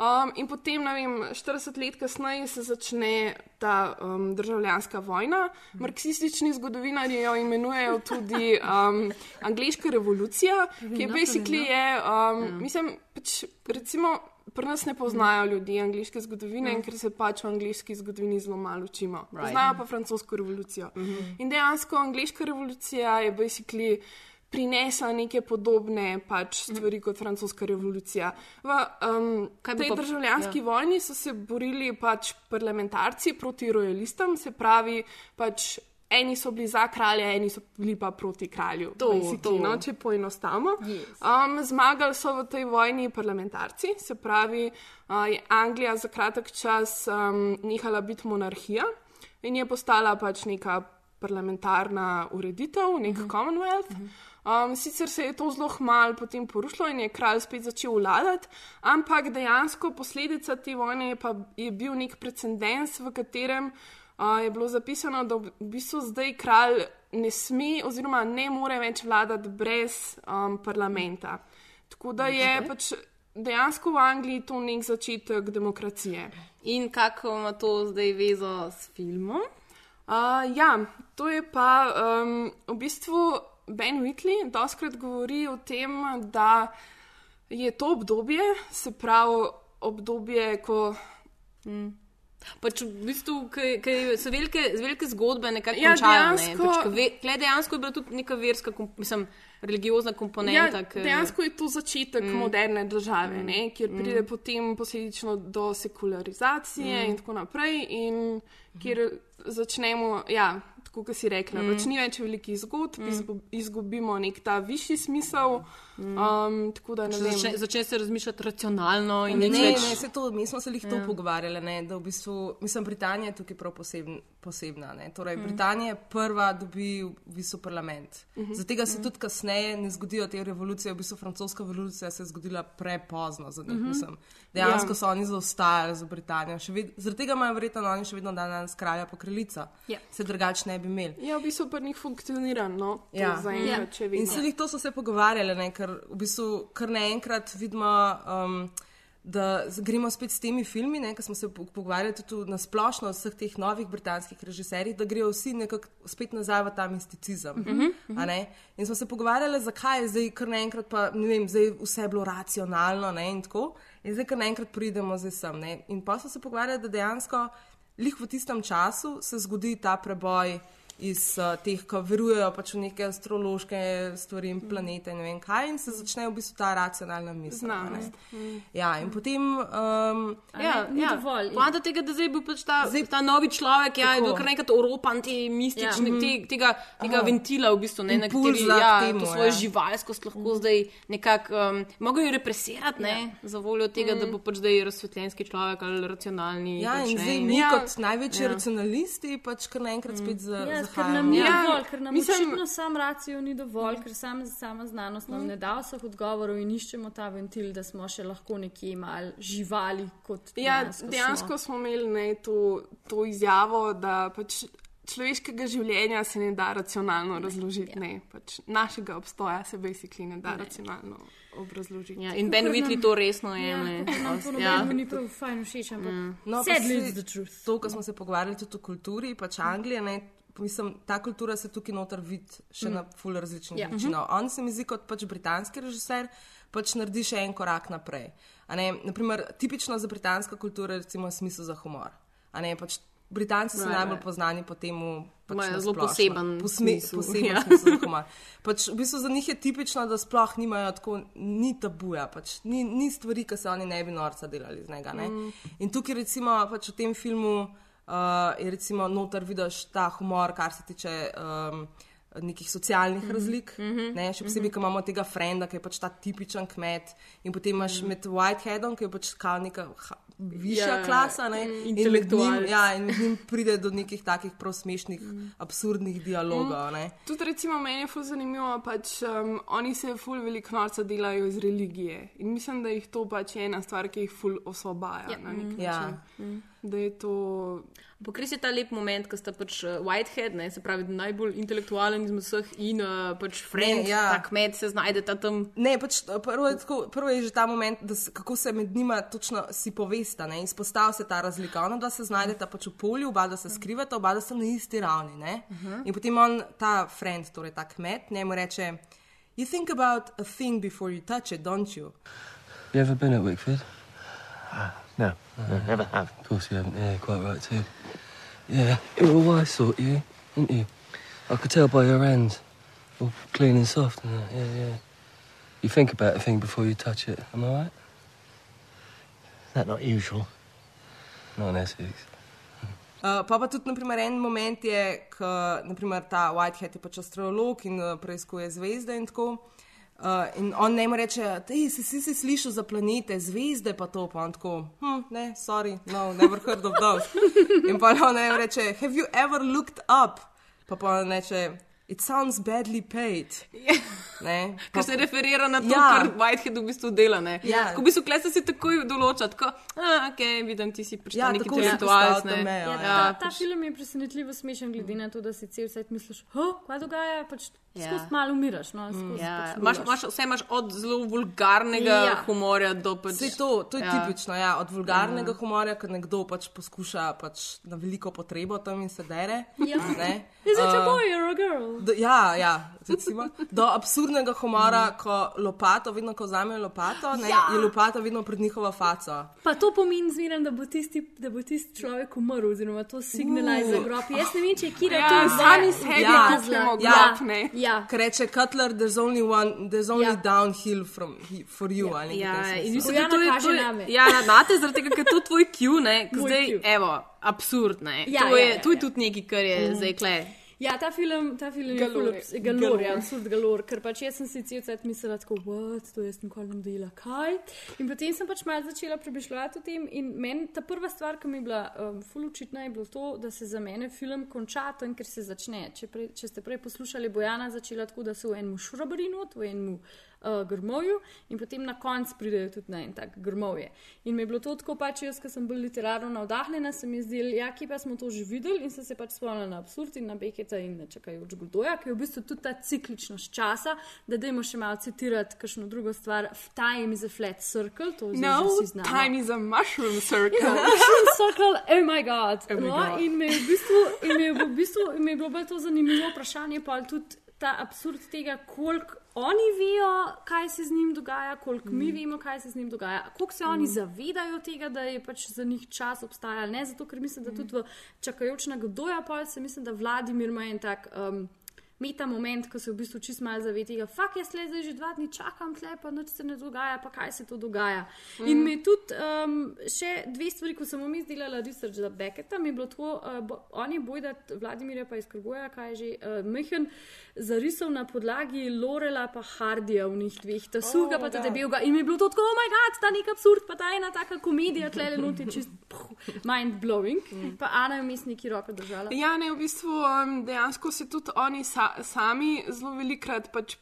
[SPEAKER 6] Um, in potem, ne vem, 40 let kasneje se začne ta um, državljanska vojna. Marksistični zgodovinarji jo imenujejo tudi um, angliška revolucija, ki je basically je, um, mislim, pač, recimo. Pri nas ne poznajo ljudi angliške zgodovine, mm. ker se pač v angliški zgodovini zelo malo učimo.
[SPEAKER 2] Right.
[SPEAKER 6] Poznajo pa francosko revolucijo. Mm -hmm. In dejansko angliška revolucija je basically prinesla neke podobne pač stvari kot francoska revolucija. V um, tej
[SPEAKER 2] pa-
[SPEAKER 6] državljanski
[SPEAKER 2] ja.
[SPEAKER 6] vojni so se borili pač parlamentarci proti rojalistom, se pravi, pač eni so bili za kralja, eni so bili pa proti kralju.
[SPEAKER 2] To,
[SPEAKER 6] basically,
[SPEAKER 2] to.
[SPEAKER 6] No, če poenostavimo.
[SPEAKER 1] Yes.
[SPEAKER 6] Um, zmagali so v tej vojni parlamentarci, se pravi, uh, je Anglija za kratek čas um, nehala biti monarhija in je postala pač neka parlamentarna ureditev, nek uh -huh. Commonwealth. Um, sicer se je to zelo hmalo potem porušilo in je kralj spet začel vladati, ampak dejansko posledica te vojne je, pa, je bil nek precedens, v katerem uh, je bilo zapisano, da v bistvu zdaj kralj ne sme oziroma ne more več vladati brez um, parlamenta. Tako da je pač dejansko v Angliji to nek začetek demokracije.
[SPEAKER 2] In kako ima to zdaj vezo s filmom?
[SPEAKER 6] Uh, ja, to je pa um, v bistvu Ben Whitley doskrat govori o tem, da je to obdobje, se pravi obdobje, ko.
[SPEAKER 2] Mm. Pač v bistvu, ki so velike, velike zgodbe, nekako
[SPEAKER 6] Ja,
[SPEAKER 2] končajo.
[SPEAKER 6] dejansko-
[SPEAKER 2] Ne? Pač, ve, dejansko je bila tudi neka verska, kom- mislim, religiozna komponenta.
[SPEAKER 6] Ja,
[SPEAKER 2] ke-
[SPEAKER 6] dejansko je to začetek
[SPEAKER 2] Mm.
[SPEAKER 6] mm. moderne države,
[SPEAKER 2] Mm.
[SPEAKER 6] mm. kjer pride
[SPEAKER 2] Mm.
[SPEAKER 6] mm. potem posledično do sekularizacije
[SPEAKER 2] Mm.
[SPEAKER 6] mm. in tako naprej, in kjer začnemo, ja, tako kot si rekla,
[SPEAKER 2] Mm.
[SPEAKER 6] pač ni več velikih zgodb,
[SPEAKER 2] Mm.
[SPEAKER 6] izgu, izgubimo nek ta višji smisel.
[SPEAKER 2] Mm.
[SPEAKER 6] Um, tako da ne vem.
[SPEAKER 2] Začne, začne se razmišljati racionalno in
[SPEAKER 4] Ne,
[SPEAKER 2] nič
[SPEAKER 4] ne,
[SPEAKER 2] več.
[SPEAKER 4] ne, se to, mi smo se jih to
[SPEAKER 2] Ja.
[SPEAKER 4] ja. pogovarjali, ne, da v bistvu, mislim, Britanija je tukaj prav posebn, posebna. Ne. Torej,
[SPEAKER 2] Mm.
[SPEAKER 4] mm. Britanija je prva, dobi v bistvu parlament. Mm. -hmm. Zato se
[SPEAKER 6] Mhm.
[SPEAKER 4] tudi kasneje ne zgodijo te revolucije. V bistvu francoska revolucija se je zgodila prepozno za njih. Mm -hmm. Dejansko
[SPEAKER 6] Ja.
[SPEAKER 4] so oni zaostajali za Britanijo. Še Ved, zaradi tega imajo verjetno oni še vedno dan danes kralja pokrilica.
[SPEAKER 6] Ja.
[SPEAKER 4] Se drugače ne bi imeli.
[SPEAKER 6] Ja, v bistvu pa njih funkcionira, no, to
[SPEAKER 4] Ja.
[SPEAKER 6] zaenkrat, če
[SPEAKER 4] In
[SPEAKER 6] vidiš.
[SPEAKER 4] se jih to so se pogovarjali, ne, ker v bistvu kar naenkrat vidimo, um, da gremo spet s temi filmi, ker smo se po- pogovarjali tudi na splošno o vseh teh novih britanskih režiserjih, da grejo vsi nekako spet nazaj v ta misticizem.
[SPEAKER 6] Mhm,
[SPEAKER 4] a ne. In smo se pogovarjali, zakaj je zdaj kar naenkrat, pa ne vem, zdaj vse je bilo racionalno ne, in tako. In zdaj kar naenkrat pridemo zdaj sem. Ne. In pa smo se pogovarjali, da dejansko lih v tistem času se zgodi ta preboj iz uh, teh, ki verujejo pač v neke astrološke stvari in planete in ne vem kaj, in se začne v bistvu ta racionalna misel. a ne.
[SPEAKER 6] Znanost. Mm.
[SPEAKER 4] Ja, in potem. Um,
[SPEAKER 2] Ja,
[SPEAKER 1] ni
[SPEAKER 2] ja.
[SPEAKER 1] dovolj.
[SPEAKER 2] Poanta tega, da zdaj bil pač ta, zdaj, ta novi človek, ja, je bil kar nekaj oropan, te mistične,
[SPEAKER 4] Ja.
[SPEAKER 2] ja. te, tega, tega
[SPEAKER 4] Aha.
[SPEAKER 2] ventila, v bistvu, ne, na kateri ja,
[SPEAKER 4] temu,
[SPEAKER 2] to svojo
[SPEAKER 4] ja.
[SPEAKER 2] živalskost lahko zdaj nekako um, mogel jo represirati, ne, za voljo tega, da bo pač zdaj razsvetljenski človek ali racionalni.
[SPEAKER 4] Ja,
[SPEAKER 2] pač,
[SPEAKER 4] in
[SPEAKER 2] ne,
[SPEAKER 4] zdaj mi
[SPEAKER 6] Ja.
[SPEAKER 4] kot največji
[SPEAKER 2] Ja.
[SPEAKER 4] ja. racionalisti pač kar naenkrat spet za,
[SPEAKER 1] Ja, ker nam ni
[SPEAKER 6] Ja,
[SPEAKER 1] dovolj, ker nam
[SPEAKER 6] mislim-
[SPEAKER 1] očitno sam racijo ni dovolj, ker sam, sama znanost nam ne da vseh odgovorov in iščemo ta ventil, da smo še lahko nekje mal živali kot
[SPEAKER 6] Ja,
[SPEAKER 1] dejansko
[SPEAKER 6] dejansko
[SPEAKER 1] smo.
[SPEAKER 6] smo imeli ne, to, to izjavo, da pač človeškega življenja se ne da racionalno razložiti.
[SPEAKER 1] Ja.
[SPEAKER 6] Ne, pač našega obstoja se basically ne da racionalno obrazložiti.
[SPEAKER 2] Ja, in Ben Whitley to resno
[SPEAKER 1] Ja,
[SPEAKER 2] jemlje.
[SPEAKER 1] kakor nam to
[SPEAKER 2] Ja.
[SPEAKER 1] ni prav fajn všeč, ampak
[SPEAKER 4] No, pa
[SPEAKER 1] sadly
[SPEAKER 4] saj
[SPEAKER 1] it's the truth.
[SPEAKER 4] To, kar smo se pogovarjali tudi o kulturi, pač Anglija, ne, mislim, ta kultura se tukaj noter vidi še mm. na ful različnih
[SPEAKER 1] Ja.
[SPEAKER 4] načinov. On se mi zdi kot pač britanski režiser, pač naredi še en korak naprej. A Ne, naprimer, tipično za britansko kulturo je recimo smisel za humor. A Ne, pač Britanci so
[SPEAKER 2] Right,
[SPEAKER 4] najbolj
[SPEAKER 2] right.
[SPEAKER 4] poznani po tem, pač
[SPEAKER 2] Imajo zelo poseben
[SPEAKER 4] Posme,
[SPEAKER 2] smisel,
[SPEAKER 4] poseben
[SPEAKER 2] ja.
[SPEAKER 4] smisel za humor. Pač v bistvu za njih je tipično, da sploh nimajo tako, ni tabuja, pač ni, ni stvari, ki se oni ne bi norca delali z njega. ne.
[SPEAKER 6] Mm.
[SPEAKER 4] In tukaj recimo pač v tem filmu uh, je recimo noter vidiš ta humor, kar se tiče um, nekih socialnih mm -hmm. razlik. Mm -hmm. ne, še posebej, mm -hmm. ko imamo tega frenda, ki je pač ta tipičen kmet in potem imaš mm -hmm. med Whiteheadom, ki je pač kao neka ha, višja
[SPEAKER 2] Ja,
[SPEAKER 4] ja, klasa. Ne,
[SPEAKER 2] mm,
[SPEAKER 4] in med njim-. Ja, in med njim pride do nekih takih prav smešnih, mm. absurdnih dialogov. Mm.
[SPEAKER 6] Tudi recimo meni je ful zanimivo, pač um, oni se ful veliko norca delajo iz religije in mislim, da jih to pač je ena stvar, ki jih ful osvobaja
[SPEAKER 2] Ja.
[SPEAKER 6] na nek način.
[SPEAKER 4] Ja.
[SPEAKER 6] Da je to.
[SPEAKER 2] Pokris je ta lep moment, ko sta pač uh, Whitehead, ne, se pravi najbolj intelektualen izmed vseh in uh, pač Friend,
[SPEAKER 4] Ne, ja.
[SPEAKER 2] ta kmet se znajde tam.
[SPEAKER 4] Ne, pač prvo je, tako, prvo je že ta moment, da se, kako se med njima točno si povesta, ne, izpostavlja se ta razlika. Ona, da se znajdeta pač v polju, oba da se skrivata, oba da so na isti ravni. Ne. Uh -huh. In potem on, ta friend, torej ta kmet, njemu reče: You think about a thing before you touch it, don't you?
[SPEAKER 9] You ever been at Wickford?
[SPEAKER 14] No, no, never have.
[SPEAKER 9] Of course you haven't. Yeah, quite right too. Yeah, you're a wise sort, you, aren't you? I could tell by your hands, all clean and soft. And that. Yeah, yeah. You think about a thing before you touch it. Am I right?
[SPEAKER 14] Is that not usual?
[SPEAKER 9] Not in Essex.
[SPEAKER 4] Uh, pa pa tudi, naprimer, en moment je, ko naprimer, ta Whitehead je pač astrolog in uh, preiskuje zvezde in tako. Uh, in on ne more reče, ti si, si, si slišal za planete, zvezde pa to, pa on tako, hm, ne, sorry, no, never heard of those. In pa on ne reče, have you ever looked up? Pa pa on reče, it sounds badly paid. Ne?
[SPEAKER 2] Ker se referira na to,
[SPEAKER 4] Ja.
[SPEAKER 2] ja. kar Whitehead v bistvu dela. Ne?
[SPEAKER 4] Ja.
[SPEAKER 2] Ko v bistvu klesa si takoj določa, tako, ah, ok, vidim, ti si prišel
[SPEAKER 4] Ja,
[SPEAKER 2] ja, neki
[SPEAKER 4] tako si
[SPEAKER 2] intelektualec.
[SPEAKER 4] postavil to mejo,
[SPEAKER 1] Ja,
[SPEAKER 4] ja.
[SPEAKER 1] ta, ta film je presenetljivo smešen, glede na to, da si cel svet misliš, kaj dogaja, pač
[SPEAKER 2] Ja.
[SPEAKER 1] skozi malo umiraš. No, skozi
[SPEAKER 2] Ja,
[SPEAKER 1] pač umiraš.
[SPEAKER 2] imaš, vse imaš od zelo vulgarnega
[SPEAKER 1] Ja.
[SPEAKER 2] ja. humorja do pač.
[SPEAKER 4] Vse to, to je
[SPEAKER 2] ja.
[SPEAKER 4] ja. tipično, ja, od vulgarnega ja. humorja, ko nekdo pač poskuša pač na veliko potrebo tam in se dere.
[SPEAKER 1] Ja.
[SPEAKER 4] ne.
[SPEAKER 1] Is it a boy or a girl?
[SPEAKER 4] Do, ja, ja recimo, do absurdnega humora, ko lopato, vedno ko vzamejo lopato, ne,
[SPEAKER 1] Ja.
[SPEAKER 4] je lopata vedno pred njihovo faco.
[SPEAKER 1] Pa to pomeni zmeraj, da bo tisti, da bo tisti človek umrl, oziroma to signalizira
[SPEAKER 4] Uh.
[SPEAKER 1] grob. Jaz ne vem, če je kira
[SPEAKER 6] Ja,
[SPEAKER 1] to
[SPEAKER 6] sami sebi kupimo grob, ne.
[SPEAKER 1] Ja.
[SPEAKER 4] Ker reče Cutler, there's only one, there's only
[SPEAKER 1] Ja.
[SPEAKER 4] ja. downhill from he- for you. ali nekaj
[SPEAKER 2] Ja,
[SPEAKER 4] takega
[SPEAKER 2] in mislim, da to je, to je,
[SPEAKER 1] name.
[SPEAKER 2] ja, na- nate, zaradi tega, ker je to tvoj Q, ne, zdaj,
[SPEAKER 1] cue.
[SPEAKER 2] evo, absurd, ne.
[SPEAKER 1] Ja,
[SPEAKER 2] to,
[SPEAKER 1] ja,
[SPEAKER 2] je,
[SPEAKER 1] ja,
[SPEAKER 2] to je
[SPEAKER 1] ja.
[SPEAKER 2] tudi nekaj, kar je mm. zdaj kle.
[SPEAKER 1] Ja, ta film, ta film je
[SPEAKER 6] Galore.
[SPEAKER 1] ful abs- galor, ja, absurd galor, ker pač jaz sem si cel cel mislila, tako, what, to jaz nikoli ne dela, kaj. In potem sem pač malo začela prebišljati o tem in meni ta prva stvar, ki mi je bila um, ful očitna, je bilo to, da se za mene film konča tam, ker se začne. Če, prej, če ste prej poslušali, Bojana začela tako, da so v enem šrobrinu, v enem uh, grmovju in potem na koncu pridejo tudi na en tak grmovje. In mi je bilo to tako pač, jaz, ki sem bolj literarno navdahnjena, se mi je zdelo, ja, ki pa smo to že videli in sem se pač spomnila na absurd in na Beketa in na čakajoč Godoja, ki je v bistvu tudi ta cikličnost časa, da dajmo še malo citirati kakšno drugo stvar. Time is a flat circle, to zdaj
[SPEAKER 6] No,
[SPEAKER 1] že vsi znamo.
[SPEAKER 6] time is a mushroom circle.
[SPEAKER 1] Ja, mushroom circle, oh my god.
[SPEAKER 6] Oh my
[SPEAKER 1] no,
[SPEAKER 6] God.
[SPEAKER 1] in mi je v bistvu, in mi je v bistvu in mi je bilo bolj to zanimivo vprašanje, pa tudi ta absurd tega, koliko oni vejo, kaj se z njim dogaja, koliko mi vemo, kaj se z njim dogaja, koliko se oni zavedajo tega, da je pač za njih čas obstajal. Ne zato, ker mislim, da tudi v čakajoč na Godoja pol se mislim, da Vladimir ima en tak. Um, Meta moment, ko se v bistvu čist malo zave tega, fakt jaz le zdaj že dva dni čakam, tle pa nič se ne dogaja, pa kaj se to dogaja. Mm. In mi je tudi um, še dve stvari, ko sem mi izdelala research za Becketa, mi je bilo tako, uh, bo, on je bojda, Vladimirja pa iz Krgoja, kaj je že, uh, Mehen, zarisal na podlagi Lorela pa Hardija v njih dveh, ta suga
[SPEAKER 6] Oh,
[SPEAKER 1] pa ta
[SPEAKER 6] da.
[SPEAKER 1] debelega. In mi je bilo to tako, oh moj bog, ta nek absurd, pa ta ena taka komedija, tle le noti čist mind blowing. Mm. Pa Ana je vmes neki roko držala.
[SPEAKER 6] Ja, ne, v bistvu um, dejansko se tudi oni sa, sami zelo velikrat pač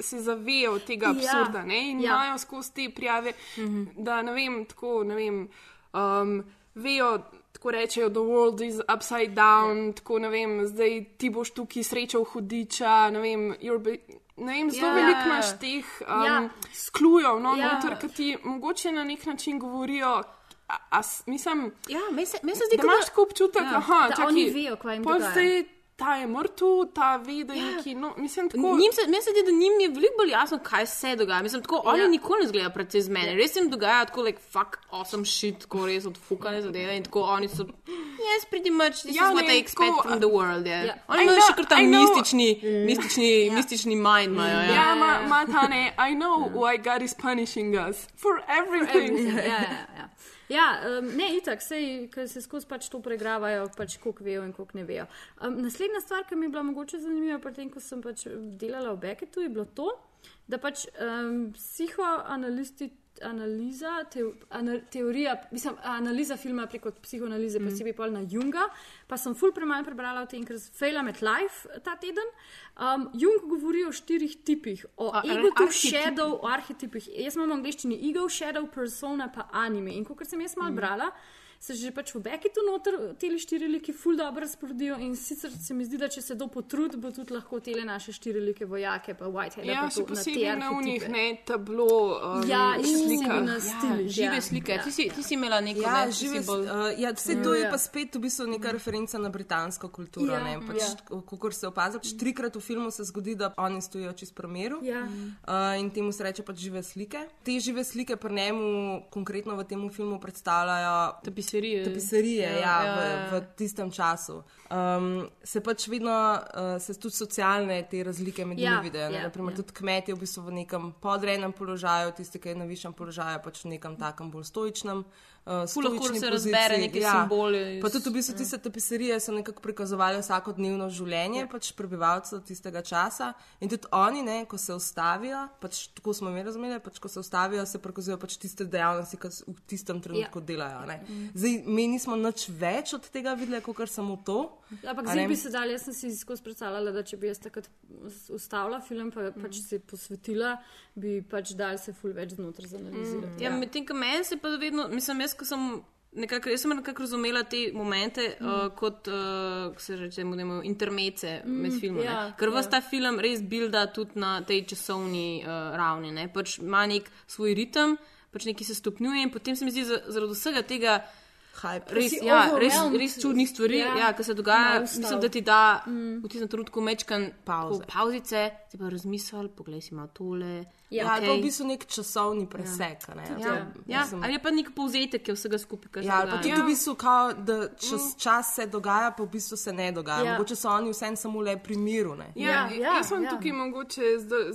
[SPEAKER 6] se zavejo tega
[SPEAKER 1] Ja,
[SPEAKER 6] absurda ne, in
[SPEAKER 1] ja.
[SPEAKER 6] imajo skozi te prijave, -hmm. da ne vem, tako ne vem. Um, Vejo, tako rečejo, the world is upside down, yeah. tako ne vem, zdaj ti boš tukaj srečal hudiča, ne vem, ne vem zelo
[SPEAKER 1] Ja.
[SPEAKER 6] yeah. veliko imaš teh um,
[SPEAKER 1] Ja.
[SPEAKER 6] yeah. sklujev, no,
[SPEAKER 1] Ja.
[SPEAKER 6] yeah. ki ti mogoče na nek način govorijo. A, a, mislim,
[SPEAKER 2] Ja, meni se, meni se zdi,
[SPEAKER 6] da imaš tako občutek,
[SPEAKER 1] Ja,
[SPEAKER 6] ja, aha,
[SPEAKER 1] da
[SPEAKER 6] čakaj,
[SPEAKER 1] oni vejo, kaj jim
[SPEAKER 6] zdaj ta je mrtev, ta ve, da je neki, no, mislim, tako.
[SPEAKER 2] Njim se, meni se zdi, da njim je veliko bolj jasno, kaj se dogaja. Mislim, tako, oni
[SPEAKER 1] Ja.
[SPEAKER 2] nikoli ne zgledajo precej z mene. Res jim dogaja tako, like, fuck, awesome shit, tako res odfukane zadeve in tako oni so, yes, pretty much, this
[SPEAKER 6] Ja,
[SPEAKER 2] is what I expect
[SPEAKER 6] tako,
[SPEAKER 2] from the world. Yeah.
[SPEAKER 1] Ja.
[SPEAKER 2] Oni imajo še kar ta
[SPEAKER 6] I know-
[SPEAKER 2] mistični, mistični, mistični mind. Imajo, ja.
[SPEAKER 6] Ja, ma, ma ta ne, I know why God is punishing us for everything.
[SPEAKER 1] ja, ja, ja. Ja, um, ne, itak, sej, ker se skozi pač to pregravajo, pač koliko vejo in koliko ne vejo. Um, naslednja stvar, ki mi je bila mogoče zanimiva, pri tem, ko sem pač delala v Becketu, je bilo to, da pač um, psihoanalisti. Analiza, teo, ana, teorija, mislim, analiza filma preko psihoanalize, mm. posebej pol na Junga, pa sem ful premalo prebrala o tem, ker failam at life ta teden. Um, Jung govori o štirih tipih, o
[SPEAKER 2] A,
[SPEAKER 1] egu,
[SPEAKER 2] arhetipih.
[SPEAKER 1] shadow, o arhetipih. Jaz imam v angleščini ego, shadow, persona, pa anime. In kot sem jaz malo brala, se že pač v Becketu noter te štiri liki ful dobro razporedijo in sicer se mi zdi, da če se do potrud, bo tudi lahko tele naše štiri like vojake, pa Whitehead.
[SPEAKER 6] Ja,
[SPEAKER 1] pa
[SPEAKER 6] še
[SPEAKER 1] to, na te
[SPEAKER 6] posebej na unih,
[SPEAKER 1] arhetipe.
[SPEAKER 6] ne, tablo, um,
[SPEAKER 1] Ja, in
[SPEAKER 6] slika.
[SPEAKER 1] na stilih.
[SPEAKER 2] Žive
[SPEAKER 1] ja.
[SPEAKER 2] slike.
[SPEAKER 1] Ja.
[SPEAKER 2] Ti, si, ti si imela neko
[SPEAKER 4] Ja,
[SPEAKER 2] ne,
[SPEAKER 4] žive,
[SPEAKER 2] bolj...
[SPEAKER 4] uh, ja, vse to je
[SPEAKER 1] Ja.
[SPEAKER 4] pa spet v bistvu neka referenca na britansko kulturo.
[SPEAKER 1] Ja,
[SPEAKER 4] Ja, pač,
[SPEAKER 1] ja.
[SPEAKER 4] ja. Kot se opazi, pač trikrat v filmu se zgodi, da oni stojijo čez primeru.
[SPEAKER 1] Ja.
[SPEAKER 4] Uh, in temu se reče pač žive slike. Te žive slike pri njemu, konkretno v tem filmu, predstavljajo
[SPEAKER 2] Tapiserije.
[SPEAKER 4] tapiserije ja,
[SPEAKER 2] Ja,
[SPEAKER 4] ja,
[SPEAKER 2] ja,
[SPEAKER 4] v, v tistem času. Um, se pač vedno, uh, se tudi socialne te razlike med
[SPEAKER 1] Ja,
[SPEAKER 4] njimi vidijo.
[SPEAKER 1] ja,
[SPEAKER 4] Naprimer,
[SPEAKER 1] ja.
[SPEAKER 4] tudi kmet je v bistvu v nekem podrejenem položaju, tisti, ki je na višjem položaju, pač v nekem takem bolj stoičnem. Uh,
[SPEAKER 2] Ful lahko se razbere neke simbole iz-
[SPEAKER 4] Pa tudi v bistvu tiste tapiserije so nekako prikazovali vsakodnevno življenje ja. pač prebivalcev tistega časa. In tudi oni, ne, ko se ustavijo, pač tako smo mi razumeli, pač ko se ustavijo, se prikazujejo pač tiste dejavnosti, ki v tistem trenutku ja. delajo. Ne. Zdaj, mi nismo nič več od tega videli, kot samo to.
[SPEAKER 1] Ampak
[SPEAKER 4] A
[SPEAKER 1] zdaj bi se dal, jaz sem si skozi predstavljala, da če bi jaz takrat ustavila film, pa pač se posvetila, bi pač dal se ful več znotraj zanalizirati.
[SPEAKER 2] Ja, medtem ko meni se pa vedno, mislim, jaz, ko sem. Nekako, jaz sem nekako razumela te momente mm. uh, kot uh, se reče, temu, intermece mm, med filmom.
[SPEAKER 1] ja,
[SPEAKER 2] Ja, Ker vas
[SPEAKER 1] ja.
[SPEAKER 2] ta film res bilda tudi na tej časovni uh, ravni. Ne? Pač ima nek svoj ritem, pač nekaj se stopnjuje in potem se mi zdi za, zaradi vsega tega. Res,
[SPEAKER 1] Si
[SPEAKER 2] ja, res, res čudnih stvari,
[SPEAKER 1] Ja.
[SPEAKER 2] ja, ja, ki se dogajajo.
[SPEAKER 1] Malo
[SPEAKER 2] Mislim, da ti da mm. v tistem trenutku mečkan
[SPEAKER 4] Pavze.
[SPEAKER 2] pauzice, ti pa razmisel, poglej si malo tole.
[SPEAKER 4] Ja, okay. to je v bistvu nek časovni presek. a Ne?
[SPEAKER 2] Ja,
[SPEAKER 4] To,
[SPEAKER 2] ja.
[SPEAKER 4] mislim-
[SPEAKER 2] ali je pa nek povzetek vsega skupaj,
[SPEAKER 4] Ja, pa
[SPEAKER 2] dogaja.
[SPEAKER 4] tudi v bistvu, kao, da čez čas se dogaja, pa v bistvu se ne dogaja.
[SPEAKER 6] Ja.
[SPEAKER 4] Ja. Mogoče so oni vsem samo le pri miru. Ne?
[SPEAKER 6] Ja, ja, jaz sem
[SPEAKER 1] ja.
[SPEAKER 6] ja. tukaj mogoče zdaj,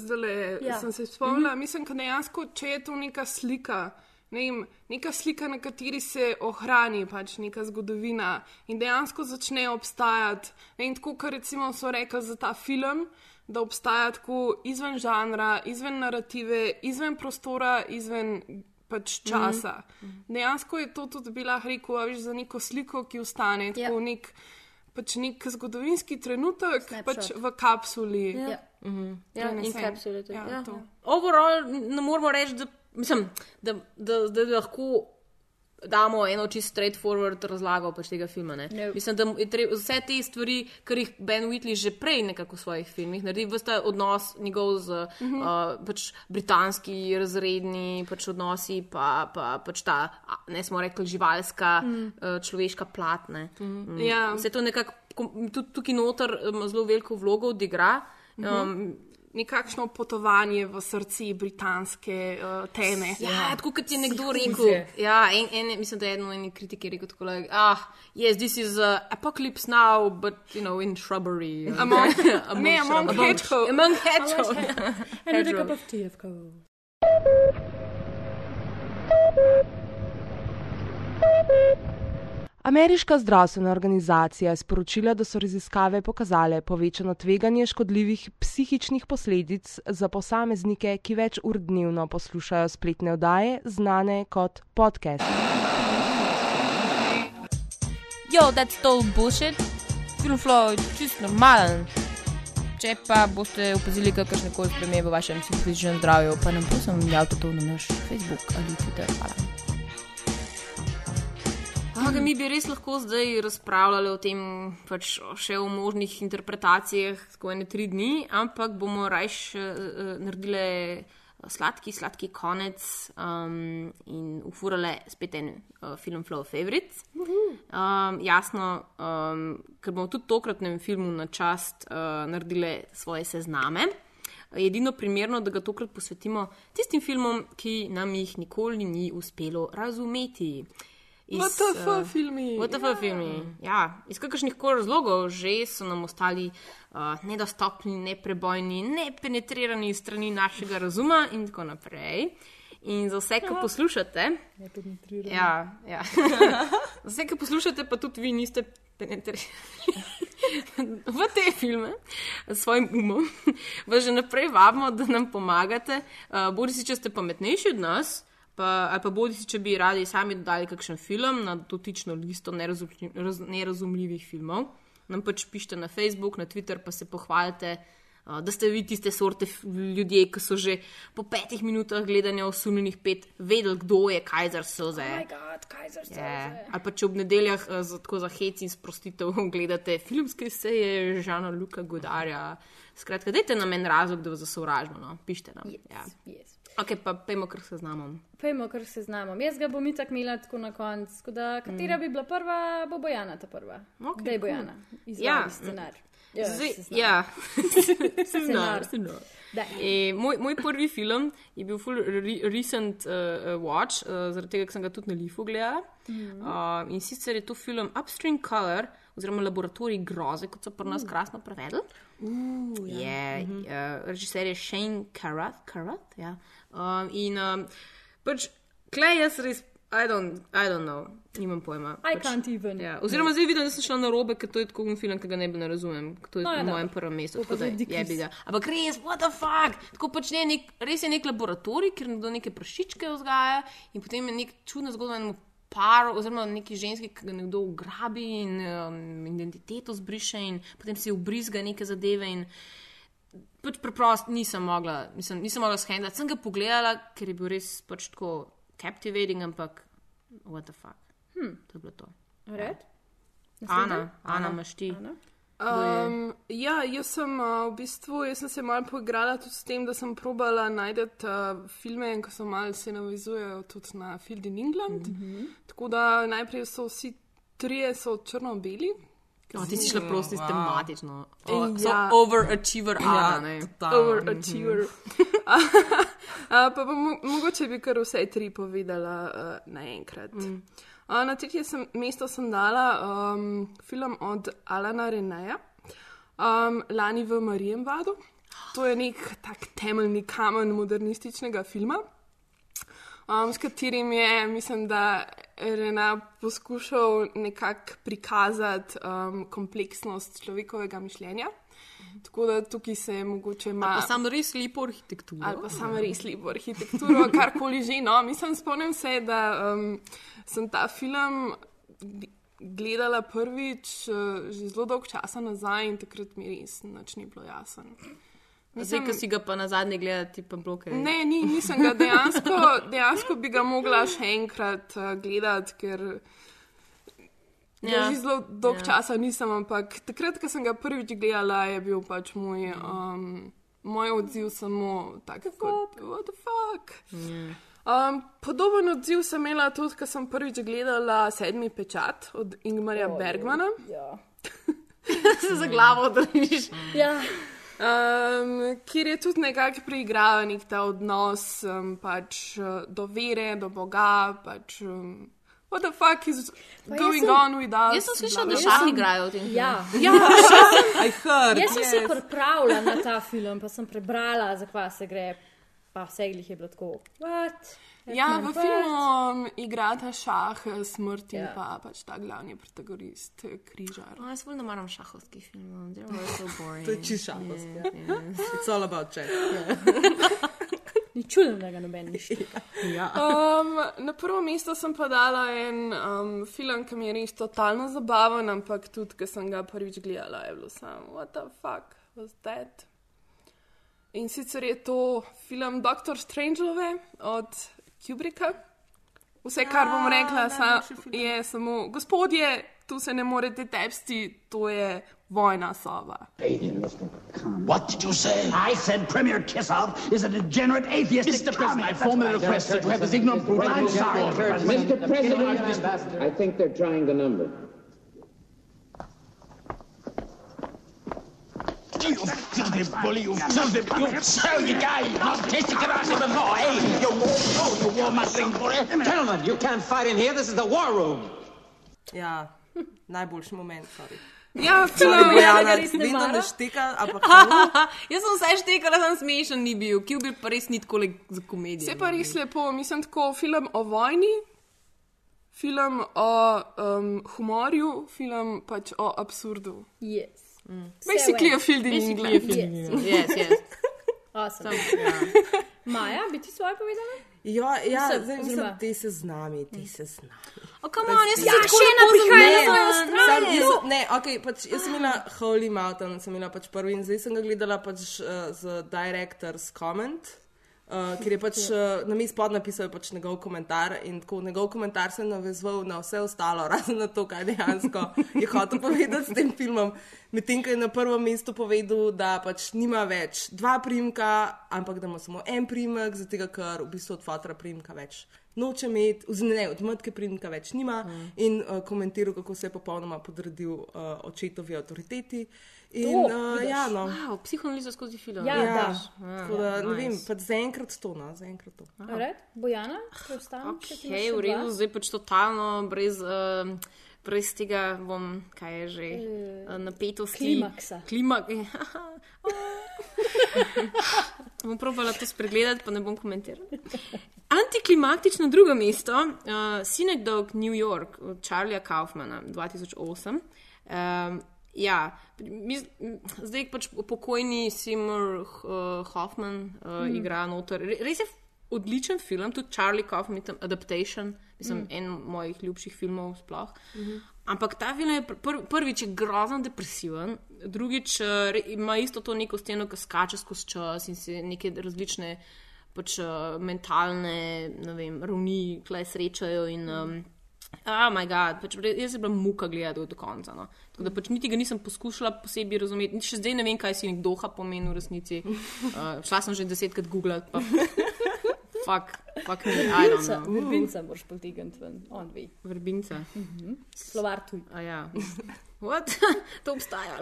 [SPEAKER 1] Ja.
[SPEAKER 6] ja. sem se spomnila. Mm -hmm. Mislim, da dejansko, če je to neka slika, ne vem, neka slika, na kateri se ohrani pač neka zgodovina in dejansko začne obstajati. Ne, in tako, kot recimo so rekli za ta film. Da obstaja tako izven žanra, izven narative, izven prostora, izven pač časa. Mm -hmm. Dejansko je to tudi bila rekel, veš, za neko sliko, ki ostane, tako
[SPEAKER 1] Ja.
[SPEAKER 6] nek, pač nek zgodovinski trenutek
[SPEAKER 1] Snapshot.
[SPEAKER 6] pač v kapsuli.
[SPEAKER 1] Ja.
[SPEAKER 4] Mhm.
[SPEAKER 1] Ja, in
[SPEAKER 6] prenesen.
[SPEAKER 1] kapsule tudi.
[SPEAKER 6] Ja,
[SPEAKER 1] Ja.
[SPEAKER 6] to.
[SPEAKER 2] Overall ne moramo reči, da, mislim, da, da, da lahko damo eno čisto straightforward razlago pač tega filma. Ne?
[SPEAKER 1] No.
[SPEAKER 2] Mislim, da treba vse te stvari, kar jih Ben Whitley že prej nekako v svojih filmih naredi, vsta odnos njegov z
[SPEAKER 6] Mhm.
[SPEAKER 2] -huh. uh, pač britanski razredni pač odnosi, pa, pa pač ta, ne smo rekli, živalska,
[SPEAKER 6] Mhm.
[SPEAKER 2] mm. uh, človeška plat. Ne? Mm.
[SPEAKER 6] Ja.
[SPEAKER 2] Vse to nekako tudi tukaj noter um, zelo veliko vlogo odigra.
[SPEAKER 6] Mhm.
[SPEAKER 2] Um,
[SPEAKER 6] Nekakšno potovanje v srce britanske uh, teme.
[SPEAKER 2] Ja, tako kot je nekdo rekel. Ja, en, en, mislim, da je eno eni kritiki rekel tako, like, ah, yes, this is uh, apocalypse now, but you know, in shrubbery.
[SPEAKER 6] Among-
[SPEAKER 2] among
[SPEAKER 6] ne, among hedgehogs.
[SPEAKER 2] Among hedgehogs. ja.
[SPEAKER 1] And with a cup of tea, of course.
[SPEAKER 15] Ameriška zdravstvena organizacija je sporočila, da so raziskave pokazale povečano tveganje škodljivih psihičnih posledic za posameznike, ki več ur dnevno poslušajo spletne oddaje, znane kot podcast.
[SPEAKER 16] Yo, that's total bullshit. Film flow je čist normalen. Če pa boste opazili kakršne koli spremembe v vašem psihičnem zdravju, pa nam prosim javite to na naš Facebook ali Twitter. Hvala.
[SPEAKER 2] Ampak mi bi res lahko zdaj razpravljali o tem, pač še o možnih interpretacijah, tako ene tri dni, ampak bomo rajš uh, naredili sladki, sladki konec um, in ufurale spet en uh, film Flow Favorites. Um, jasno, um, ker bomo tudi tokratnem filmu na čast uh, naredili svoje sezname. Edino primerno, da ga tokrat posvetimo tistim filmom, ki nam jih nikoli ni uspelo razumeti.
[SPEAKER 6] WTF filmi.
[SPEAKER 2] WTF ja. filmi. Ja, iz kakršnih koli razlogov že so nam ostali uh, nedostopni, neprebojni, nepenetrirani strani našega razuma in tako naprej. In za vse, ki poslušate, ja, ja. za vse, ki poslušate, pa tudi vi niste penetrirani v te filme s svojim umom, vas že naprej vabimo, da nam pomagate. Uh, bodi si, če ste pametnejši od nas, pa, ali pa bodi si, če bi radi sami dodali kakšen film na dotično listo nerazumljiv, raz, nerazumljivih filmov. Nam pač pišite na Facebook, na Twitter, pa se pohvalite, uh, da ste vi tiste sorte ljudje, ki so že po petih minutah gledanja osumljenih pet vedeli, kdo je Kajzer Soze.
[SPEAKER 1] Oh my god, Kajzer Soze.
[SPEAKER 2] Yeah. Ali pa če ob nedeljah za, tako za hec in sprostitev gledate filmske seje Žana Luka Godarja. Skratka, dajte nam en razlog, da vas zasovražimo, no? pišite nam.
[SPEAKER 1] Yes,
[SPEAKER 2] ja.
[SPEAKER 1] yes.
[SPEAKER 2] Ok, pa pejmo kar se znamo.
[SPEAKER 1] Pejmo, kar se znamo. Jaz ga bom itak imela tako na koncu. tako Da, katera mm. bi bila prva, bo Bojana ta prva.
[SPEAKER 2] Ok,
[SPEAKER 1] da je
[SPEAKER 2] cool.
[SPEAKER 1] Bojana. Izvaja
[SPEAKER 2] Ja,
[SPEAKER 1] scenar.
[SPEAKER 2] Zdaj,
[SPEAKER 1] seznam.
[SPEAKER 2] ja,
[SPEAKER 1] Scenar.
[SPEAKER 2] scenar. E, moj, moj prvi film je bil full re, recent uh, watch, uh, zaradi tega, ker sem ga tudi na Lifu gledala.
[SPEAKER 1] Mhm.
[SPEAKER 2] Uh, in sicer je to film Upstream Color, oziroma Laboratorij groze, kot so pri nas
[SPEAKER 1] Uh.
[SPEAKER 2] krasno prevedli.
[SPEAKER 1] Uh,
[SPEAKER 2] je,
[SPEAKER 1] Mhm.
[SPEAKER 2] uh, režiser je Shane Carruth, Carruth ja. Um, in um, pač, klej jaz res, I don't, I don't know, nimam pojma.
[SPEAKER 1] I
[SPEAKER 2] pač,
[SPEAKER 1] can't even.
[SPEAKER 2] Ja. Oziroma, zdaj vidim, da sem šla na robe, ker to je tako film, ki ga ne bi ne razumem. ker To je
[SPEAKER 1] No,
[SPEAKER 2] no,
[SPEAKER 1] ja,
[SPEAKER 2] na mojem prvem mestu. Tako da jebi ga. Ampak res, what the fuck? Tako pač ne, nek, res je nek laboratorij, kjer nekdo neke prašičke vzgaja in potem je nek čudna zgodba o enem par, oziroma neki ženski, ki ga nekdo ugrabi in um, identiteto zbriše, in potem si ubrizga neke zadeve. In pač preprosto nisem mogla, mislim, nisem mogla shendati. Sem ga pogledala, ker je bil res pač tako captivating, ampak what the fuck.
[SPEAKER 1] Hm.
[SPEAKER 2] To je bilo to.
[SPEAKER 1] Red?
[SPEAKER 2] Ana, Ana, imaš ti.
[SPEAKER 6] Um, ja, jaz sem uh, v bistvu, jaz sem se malo poigrala tudi s tem, da sem probala najti uh, filme, ki so malo se navizujejo tudi na Field in England. Mm -hmm. Tako da najprej so vsi trije so črno-beli.
[SPEAKER 2] O, ti si šla prosti wow. tematično.
[SPEAKER 6] Ja.
[SPEAKER 2] O, so overachiever Ana, ne?
[SPEAKER 6] Overachiever. uh, pa, pa mo mogoče bi kar vse tri povedala uh, naenkrat. Mm. Uh, na tretje sem, mesto sem dala um, film od Alana Reneja, um, lani v Marijem Vadu. To je nek tak temeljni kamen modernističnega filma, um, s katerim je, mislim, da Rena poskušal nekako prikazati um, kompleksnost človekovega mišljenja. Tako da tukaj se mogoče malo.
[SPEAKER 2] Pa samo res lepo arhitekturo.
[SPEAKER 6] Ali pa samo res lepo arhitekturo, karkoli že. No, mislim, spomnim se, da um, sem ta film gledala prvič uh, že zelo dolgo časa nazaj in takrat mi res nič ni bilo jasno.
[SPEAKER 2] Zdaj, ki si ga pa na zadnje gledati, pa bloke.
[SPEAKER 6] Ne, ni, nisem ga dejansko, dejansko bi ga mogla še enkrat uh, gledati, ker ja. že zelo dolgo ja. časa nisem, ampak takrat, ko sem ga prvič gledala, je bil pač moj, um, moj odziv samo tak, kot what the fuck.
[SPEAKER 2] Ja.
[SPEAKER 6] Um, podoben odziv sem imela tudi, ko sem prvič gledala sedmi pečat od Ingmarja oh, Bergmana.
[SPEAKER 1] Ja.
[SPEAKER 2] se za glavo držiš.
[SPEAKER 1] Ja.
[SPEAKER 6] Um, kjer je tudi nekako preigravan ta odnos um, pač, uh, do vere, do Boga. Pač, um, What the fuck is
[SPEAKER 1] Pa
[SPEAKER 6] going
[SPEAKER 1] sem-
[SPEAKER 6] on with us?
[SPEAKER 2] Jaz sem slišala,
[SPEAKER 6] Bla,
[SPEAKER 2] da šah
[SPEAKER 6] bla.
[SPEAKER 2] igrajo v tem filmu.
[SPEAKER 1] Ja,
[SPEAKER 6] Ja, I heard.
[SPEAKER 1] Jaz sem se
[SPEAKER 6] yes.
[SPEAKER 1] pripravila na ta film, pa sem prebrala, zakaj se gre, pa vse jih je bilo tako. What?
[SPEAKER 6] Ja, v filmu um, igrata šah, eh, smrt in
[SPEAKER 1] Ja.
[SPEAKER 6] pa pač ta glavni protagonist, eh, križar.
[SPEAKER 2] O, jaz voljno maram šahovskih filmov, they're all so boring.
[SPEAKER 4] To je čisto šahovski.
[SPEAKER 2] Yeah, yeah.
[SPEAKER 4] It's all about Jack.
[SPEAKER 1] Ni čudno, da ga noben ni šel.
[SPEAKER 4] Ja.
[SPEAKER 6] Um, na prvo mesto sem pa dala en um, film, ki mi je res totalno zabaven, ampak tudi, ker sem ga prvič gledala, je bilo samo, what the fuck was that? In sicer je to film Doctor Strangelove od Kubricka. Vse, kar bom rekla, sa, je samo, gospodje, tu se ne morete tepsti, to je vojna soba.
[SPEAKER 7] What did you say? I said Premier Kisov is a degenerate atheist. Mr. President, I formally request that you have this ignorant brute. I'm sorry.
[SPEAKER 17] Mr. President, I think they're trying the number.
[SPEAKER 7] You filthy bully, you filthy, you so you guy, not tasting karate before, eh? You oh, you war muttering boy.
[SPEAKER 17] Gentlemen, you can't fight in here. This is the war room.
[SPEAKER 4] Ja, najboljši moment, sorry.
[SPEAKER 6] Ja, film-
[SPEAKER 4] Bojana,
[SPEAKER 6] Ja, res ne
[SPEAKER 4] šteka, ampak.
[SPEAKER 2] Jaz sem vse štekala, sem smešen ni bil, ki bi pa res ni tako le za komedijo.
[SPEAKER 6] Vse pa res lepo, mislim, tako film o vojni, film o um, humorju, film pač o absurdu.
[SPEAKER 1] Yes.
[SPEAKER 6] Mm. Basically a field in
[SPEAKER 1] Basically a
[SPEAKER 6] England.
[SPEAKER 1] field in England. Yes, yes. Awesome. Maja, bi ti svoje povedala?
[SPEAKER 4] Ja, ja
[SPEAKER 1] Mislim,
[SPEAKER 4] zdaj mislim, ti se z nami, ti se z nami.
[SPEAKER 2] O, come on, jaz sem
[SPEAKER 4] Ja,
[SPEAKER 2] se tako
[SPEAKER 4] še
[SPEAKER 2] lepo
[SPEAKER 4] prihaja
[SPEAKER 2] zmedla.
[SPEAKER 4] na
[SPEAKER 2] Sam-
[SPEAKER 4] Sam,
[SPEAKER 2] jaz-
[SPEAKER 4] jaz, ne, okay, pač, jaz sem imela Holy Mountain, sem imela pač prvi in zdaj sem ga gledala pač, uh, z Director's Comment. Uh, ker je pač uh, na mi spod napisal pač njegov komentar in tako njegov komentar se je navezoval na vse ostalo, razen na to, kaj dejansko je hotel povedati s tem filmom. Medtem ko je na prvem mestu povedal, da pač nima več dva primka, ampak da ima samo en primek, zato ker v bistvu od fotra primka več noče imeti, oziroma ne, od matke primka več nima mm. in uh, komentiral, kako se je popolnoma podredil uh, očetovi avtoriteti. In,
[SPEAKER 2] To,
[SPEAKER 4] uh,
[SPEAKER 2] vidiš.
[SPEAKER 4] ja, no.
[SPEAKER 2] Wow, psihoanaliza skozi film.
[SPEAKER 1] Ja,
[SPEAKER 4] ja,
[SPEAKER 1] daš.
[SPEAKER 4] tako da, ne vem,
[SPEAKER 2] nice.
[SPEAKER 4] pač zaenkrat to, no, zaenkrat to.
[SPEAKER 1] Red? Bojana, preostanek?
[SPEAKER 2] Okay, v redu, zdaj pač totalno brez, uh, brez tega bom, kaj je že, uh, napetosti.
[SPEAKER 1] klimaksa.
[SPEAKER 2] Klimak. bom probala to spregledati, pa ne bom komentirala. Antiklimaktično drugo mesto, uh, Synecdoche, New York, od Charlieja Kaufmana 2008. Um, ja, mis, zdaj pač pokojni Seymour uh, Hoffman uh, mm. igra noter. Re- Res je odličen film, tudi Charlie Kaufman, mislim, Adaptation, mislim,
[SPEAKER 1] Mm.
[SPEAKER 2] mm. en mojih ljubših filmov sploh.
[SPEAKER 1] Mhm.
[SPEAKER 2] Ampak ta film je pr prvič je grozno depresiven, drugič eh, re- ima isto to neko steno, ki skače skozi čas in se neke različne pač, uh, mentalne ne vem, ravni klej srečajo. In, um, Oh, moj bog, pač, jaz sem bila muka gledati do konca. No. Tako da pač niti ga nisem poskušala posebej razumeti, niti še zdaj ne vem, kaj si nek doha pomeni v resnici. Uh, šla sem že desetkrat googlati, pa fuck, fuck me, I don't
[SPEAKER 1] Verbinca, verbinca moraš potegniti ven, on ve.
[SPEAKER 2] Verbinca.
[SPEAKER 1] Mhm. Slovar tuj.
[SPEAKER 2] A ja. What? to obstaja.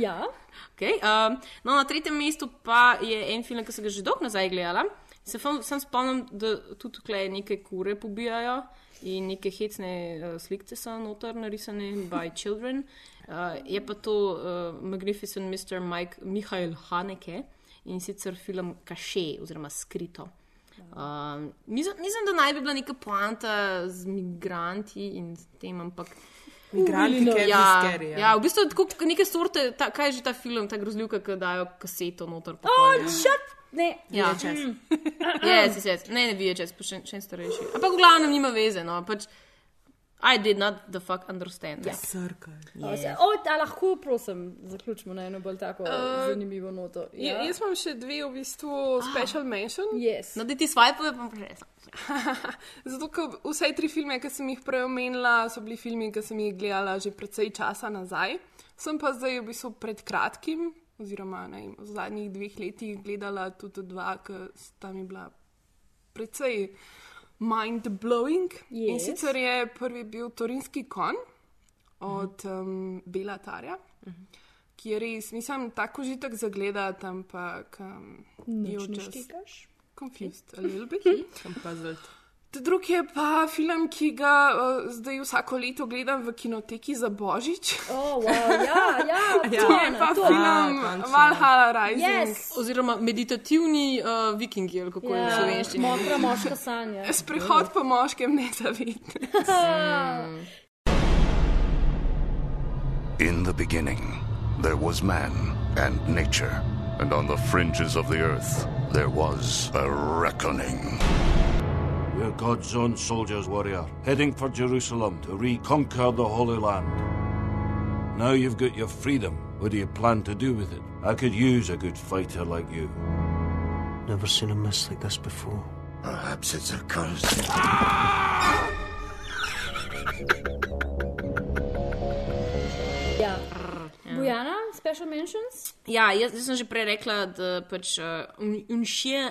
[SPEAKER 1] Ja.
[SPEAKER 2] Okay, um, no, na tretjem mestu pa je en film, ki sem ga že dolgo nazaj gledala. Se fam- sem spomnim, da tudi tukaj neke kure pobijajo in neke hecne uh, slike so noter narisane by children. Uh, je pa to uh, Magnificent Mr. Mike Mihail Haneke in sicer film Kaše oziroma Skrito. Um, mislim, mislim, da naj bi bila neka poanta z migranti in s tem, ampak.
[SPEAKER 4] Migranti, je
[SPEAKER 2] ja,
[SPEAKER 4] scary, ja.
[SPEAKER 2] ja, v bistvu tako kot neke sorte, ta, kaj je že ta film, ta grozljivka, ki dajo kaseto noter.
[SPEAKER 1] Oh, shut! Ne,
[SPEAKER 2] Ja,
[SPEAKER 1] VHS.
[SPEAKER 2] čez. Yes, yes, yes. Ne, ne VHS, pa še, še en starejši. Ampak v glavnem nima veze, no. Pač, I did not the fuck understand.
[SPEAKER 1] Ja.
[SPEAKER 4] Srka.
[SPEAKER 1] O, se- O, a lahko, prosim, zaključimo na eno bolj tako uh, zanimivo noto.
[SPEAKER 6] Ja. Jaz imam še dve v bistvu special mention.
[SPEAKER 1] Yes.
[SPEAKER 2] No, da ti swipe, pa še
[SPEAKER 6] Zato, ker vse tri filme, ki sem jih prej omenila, so bili filmi, ki sem jih gledala že precej časa nazaj. Sem pa zdaj v bistvu pred kratkim, oziroma ne, vem, v zadnjih dveh letih gledala tudi dva, ki sta mi bila precej mind-blowing. In
[SPEAKER 1] Yes.
[SPEAKER 6] sicer je prvi bil Torinski kon od um, Bela Tarja. Ki je res, mislim, tako užitek za gledati, ampak um,
[SPEAKER 1] Nič
[SPEAKER 6] you're
[SPEAKER 1] ne
[SPEAKER 6] just
[SPEAKER 1] štekaš?
[SPEAKER 6] confused a little bit.
[SPEAKER 4] Sem puzzled.
[SPEAKER 6] Drugi je pa film, ki ga uh, zdaj vsako leto gledam v kinoteki za Božič.
[SPEAKER 1] Oh, wow, ja, ja,
[SPEAKER 6] to je pa
[SPEAKER 1] to.
[SPEAKER 6] film
[SPEAKER 2] Ah,
[SPEAKER 6] Valhalla Rising.
[SPEAKER 1] Yes.
[SPEAKER 2] Oziroma meditativni uh, vikingi, ali kako je v
[SPEAKER 1] Ja,
[SPEAKER 2] slovenščini.
[SPEAKER 1] mokra moška sanja.
[SPEAKER 6] Sprehod po moškem nezavidnem.
[SPEAKER 18] In the beginning, there was man and nature, and on the fringes of the earth, there was a reckoning.
[SPEAKER 19] We're God's own soldiers, warrior, heading for Jerusalem to reconquer the Holy Land. Now you've got your freedom. What do you plan to do with it? I could use a good fighter like you.
[SPEAKER 14] Never seen a mess like this before.
[SPEAKER 18] Perhaps it's a curse.
[SPEAKER 1] Ja. Bojana, special mentions?
[SPEAKER 2] Ja, jaz, jaz sem že prej rekla, da pač uh,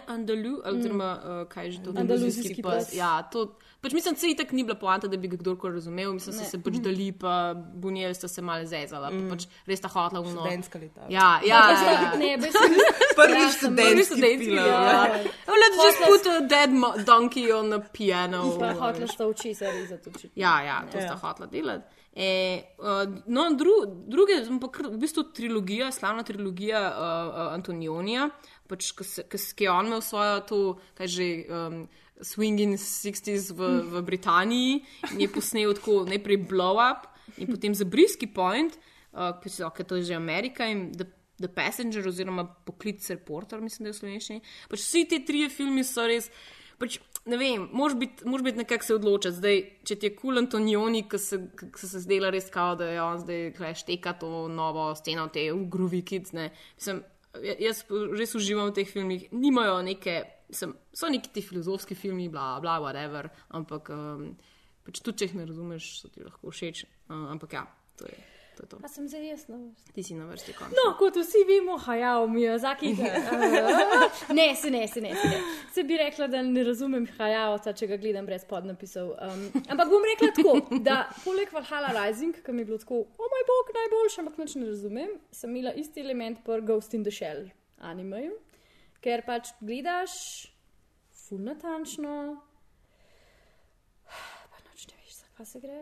[SPEAKER 2] Andalu, ali oziroma uh, kaj je že to
[SPEAKER 1] Andaluzijski
[SPEAKER 2] pes.
[SPEAKER 1] pes.
[SPEAKER 2] Ja, to. Pač mislim, da se itak ni bila poanta, da bi ga kdorkoli razumel. Mislim, da
[SPEAKER 1] Ne.
[SPEAKER 2] so se pač dali, pa bunjeli sta se malo zezala, pa pač res ta hotla uno.
[SPEAKER 4] Študentska leta.
[SPEAKER 2] Ja, ja.
[SPEAKER 1] Ja,
[SPEAKER 2] ja.
[SPEAKER 1] ne, v bistvu-
[SPEAKER 4] Prvi
[SPEAKER 1] Ja, sem-
[SPEAKER 2] Prvi
[SPEAKER 4] študentski
[SPEAKER 2] študentski
[SPEAKER 4] film.
[SPEAKER 2] film.
[SPEAKER 1] Ja.
[SPEAKER 2] Ja. Let's just put a dead donkey on the piano.
[SPEAKER 1] Pa hotla sta oči se rezati oči.
[SPEAKER 2] Ja, ja, to
[SPEAKER 1] Ja.
[SPEAKER 2] sta hotla delati. E, uh, no, dru, druge, pa v bistvu trilogija, slavna trilogija uh, uh, Antonionija, pač, ki se- ki s- ki je on imel svojo, to, kaj že, um, swinging 60s v, v Britaniji in je posnel tako najprej Blow Up in potem Zabrisky Point, uh, ki so- ki to je že Amerika in The, The Passenger oziroma Poklic Reporter, mislim, da je v slovenščini. Pač vsi ti trije filmi so res. Pač, ne vem, moraš biti bit nekako se odločiti. Zdaj, če ti je kul cool Antonioni, ki se, ki se, zdela res kao, da je on zdaj šteka to novo sceno, te ugruvi kids. Ne. Mislim, ja- jaz res uživam v teh filmih. Nimajo neke, mislim, so neki ti filozofski filmi, bla, bla, whatever, ampak um, pač tudi če jih ne razumeš, so ti lahko všeč. Uh, ampak ja, to je to. Je to.
[SPEAKER 1] A sem zdaj jaz na vrsti?
[SPEAKER 2] Ti si na vrsti končno.
[SPEAKER 1] No, kot vsi vemo, hajal mi je, zaki. ne, se ne, se ne, se ne. Se bi rekla, da ne razumem hajavca, če ga gledam brez podnapisov. Um, ampak bom rekla tako, da poleg Valhalla Rising, ki mi je bilo tako, o moj bog, najboljši, ampak nič ne razumem, sem imela isti element pri Ghost in the Shell animeju, ker pač gledaš ful natančno. Pa nič ne veš, zakaj se gre.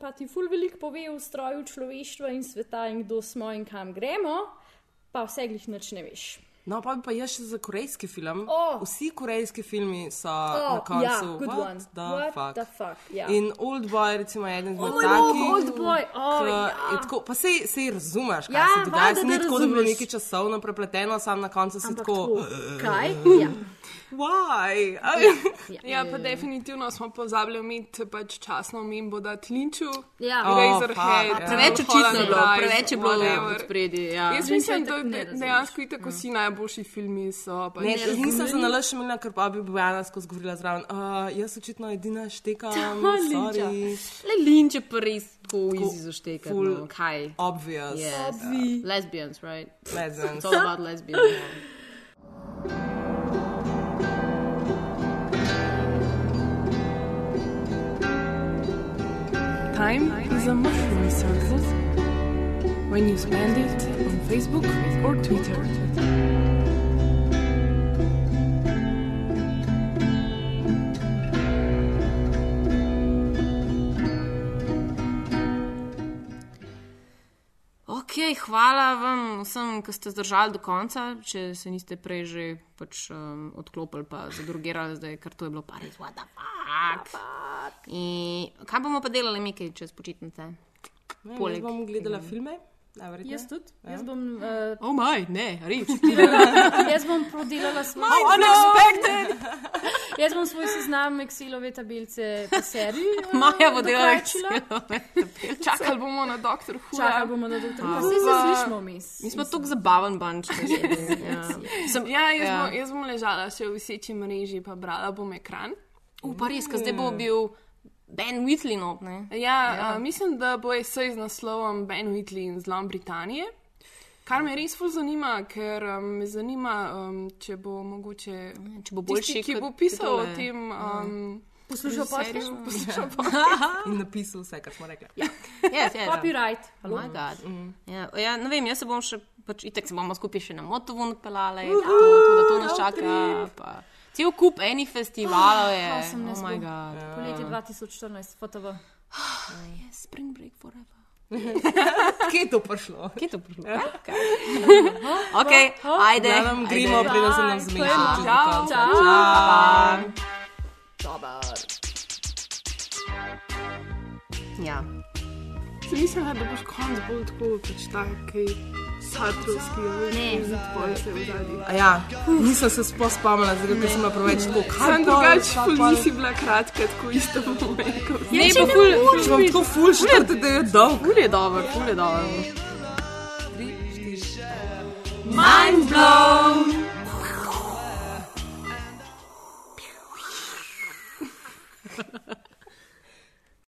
[SPEAKER 1] Pa ti ful veliko pove o stroju človeštva in sveta in kdo smo in kam gremo, pa vse glih nič ne veš.
[SPEAKER 4] No, pa bi pa jaz še za korejski film.
[SPEAKER 1] Oh.
[SPEAKER 4] Vsi korejski filmi so
[SPEAKER 1] Oh,
[SPEAKER 4] na koncu.
[SPEAKER 1] ja, good
[SPEAKER 4] what
[SPEAKER 1] one.
[SPEAKER 4] The
[SPEAKER 1] What
[SPEAKER 4] fuck?
[SPEAKER 1] the fuck, ja.
[SPEAKER 4] In Old Boy, recimo, je eden izmed
[SPEAKER 1] Oh,
[SPEAKER 4] takih.
[SPEAKER 1] Old Boy, oh,
[SPEAKER 4] ke
[SPEAKER 1] ja.
[SPEAKER 4] tako, pa sej, sej razumeš, kaj
[SPEAKER 1] Ja,
[SPEAKER 4] se dogaja. ni tako, da bi bilo nekaj časovno prepleteno, sam na koncu si
[SPEAKER 1] Ampak
[SPEAKER 4] tako.
[SPEAKER 1] tako, kaj? Ja.
[SPEAKER 4] Why?
[SPEAKER 6] Ja, pa definitivno smo pozabili omeniti pač časno omembo, da Tlinču,
[SPEAKER 1] Ja.
[SPEAKER 6] Razorhead,
[SPEAKER 2] Oh, fuck, ja. Preveč očitno je bilo, preveč je bilo
[SPEAKER 6] whatever.
[SPEAKER 2] od spredaj, ja.
[SPEAKER 6] Jaz mislim, da dejansko itak vsi najboljši filmi so. Pač
[SPEAKER 4] Ne,
[SPEAKER 6] ne,
[SPEAKER 4] nisem za nalaš imela, ker pa bi Bojana skozi govorila zraven. Uh, jaz očitno edina štekam.
[SPEAKER 2] Le linč je pa res tako easy za štekati.
[SPEAKER 4] full
[SPEAKER 2] No. Kaj?
[SPEAKER 4] Obvious.
[SPEAKER 2] Yes.
[SPEAKER 4] Obvi.
[SPEAKER 2] Lesbians, right?
[SPEAKER 4] Lesbians.
[SPEAKER 2] It's all about lesbians.
[SPEAKER 6] Time is a mushroom circle when you spend it on Facebook or Twitter.
[SPEAKER 2] Hvala vam vsem, ki ste zdržali do konca. Če se niste prej že pač, um, odklopili, pa zadrugirali, zdaj, ker to je bilo pa res, what the fuck. In kaj bomo pa delali, Miki, čez počitnice?
[SPEAKER 4] Ne, jaz bom gledala filme. Najverjetneje.
[SPEAKER 1] Jaz tudi.
[SPEAKER 4] Ja.
[SPEAKER 1] Jaz bom, uh,
[SPEAKER 2] Oh, moj, ne, res.
[SPEAKER 1] jaz bom prodelala svoj
[SPEAKER 2] How unexpected!
[SPEAKER 1] jaz bom svoj seznam Excelove tablice po seriji. uh,
[SPEAKER 2] Maja bo delala
[SPEAKER 1] dokončila.
[SPEAKER 6] Čakali bomo na doktor Huda.
[SPEAKER 1] Čakali bomo na doktor Huda.
[SPEAKER 6] Pa-
[SPEAKER 1] Vsi se slišimo vmes.
[SPEAKER 2] Mi smo tako zabaven bunch. ja. Sem,
[SPEAKER 6] Ja, jaz,
[SPEAKER 2] ja.
[SPEAKER 6] Bom, jaz bom ležala še v viseči mreži, pa brala bom ekran.
[SPEAKER 2] V Pariz, ker zdaj bo bil Ben ne?
[SPEAKER 6] Ja, ja. Uh, mislim, da bo esej z naslovom Ben Whitley in zlom Britanije. Kar me res ful zanima, ker um, me zanima, um, če bo mogoče.
[SPEAKER 2] Če bo boljši
[SPEAKER 6] tisti, ki bo pisal o tem. Um,
[SPEAKER 1] Poslušal podcast?
[SPEAKER 6] Poslušal podcast.
[SPEAKER 4] In napisal vse, kar smo rekli.
[SPEAKER 2] Ja. Yes, yes,
[SPEAKER 1] Copyright.
[SPEAKER 2] Oh my God. Ja, ja, ne vem, jaz se bom še, pač itek se bomo skupaj še na motovu odpeljali,
[SPEAKER 1] Uhu,
[SPEAKER 2] to, to, da to nas čaka. Pa. Cel kup enih festivalov je.
[SPEAKER 1] Awesome,
[SPEAKER 2] Oh my
[SPEAKER 1] bo.
[SPEAKER 2] God.
[SPEAKER 1] Poletje 2014, FTV.
[SPEAKER 2] Yes, spring break forever.
[SPEAKER 4] Kje je to prišlo?
[SPEAKER 2] Kje je to prišlo?
[SPEAKER 1] Ja.
[SPEAKER 2] Okay. ok, ajde.
[SPEAKER 4] Ja, nam gremo, preden se nam zmeša.
[SPEAKER 6] Čau.
[SPEAKER 4] Čau.
[SPEAKER 2] Čau. Ja
[SPEAKER 6] sem mislila, da boš konc bolj tako pač taki. Satrovski,
[SPEAKER 1] ne,
[SPEAKER 6] zadnji.
[SPEAKER 4] Ja, nisem se sploh spomnila, zato sem bila preveč tako.
[SPEAKER 6] Sam drugače, ful nisi bila kratka, tako isto bom rekel.
[SPEAKER 2] Ne, pa ful,
[SPEAKER 4] če bom tako ful, štete, da je dolg.
[SPEAKER 2] Ful je dobro, ful je
[SPEAKER 4] dobro.
[SPEAKER 2] Mind blown! Ha ha ha.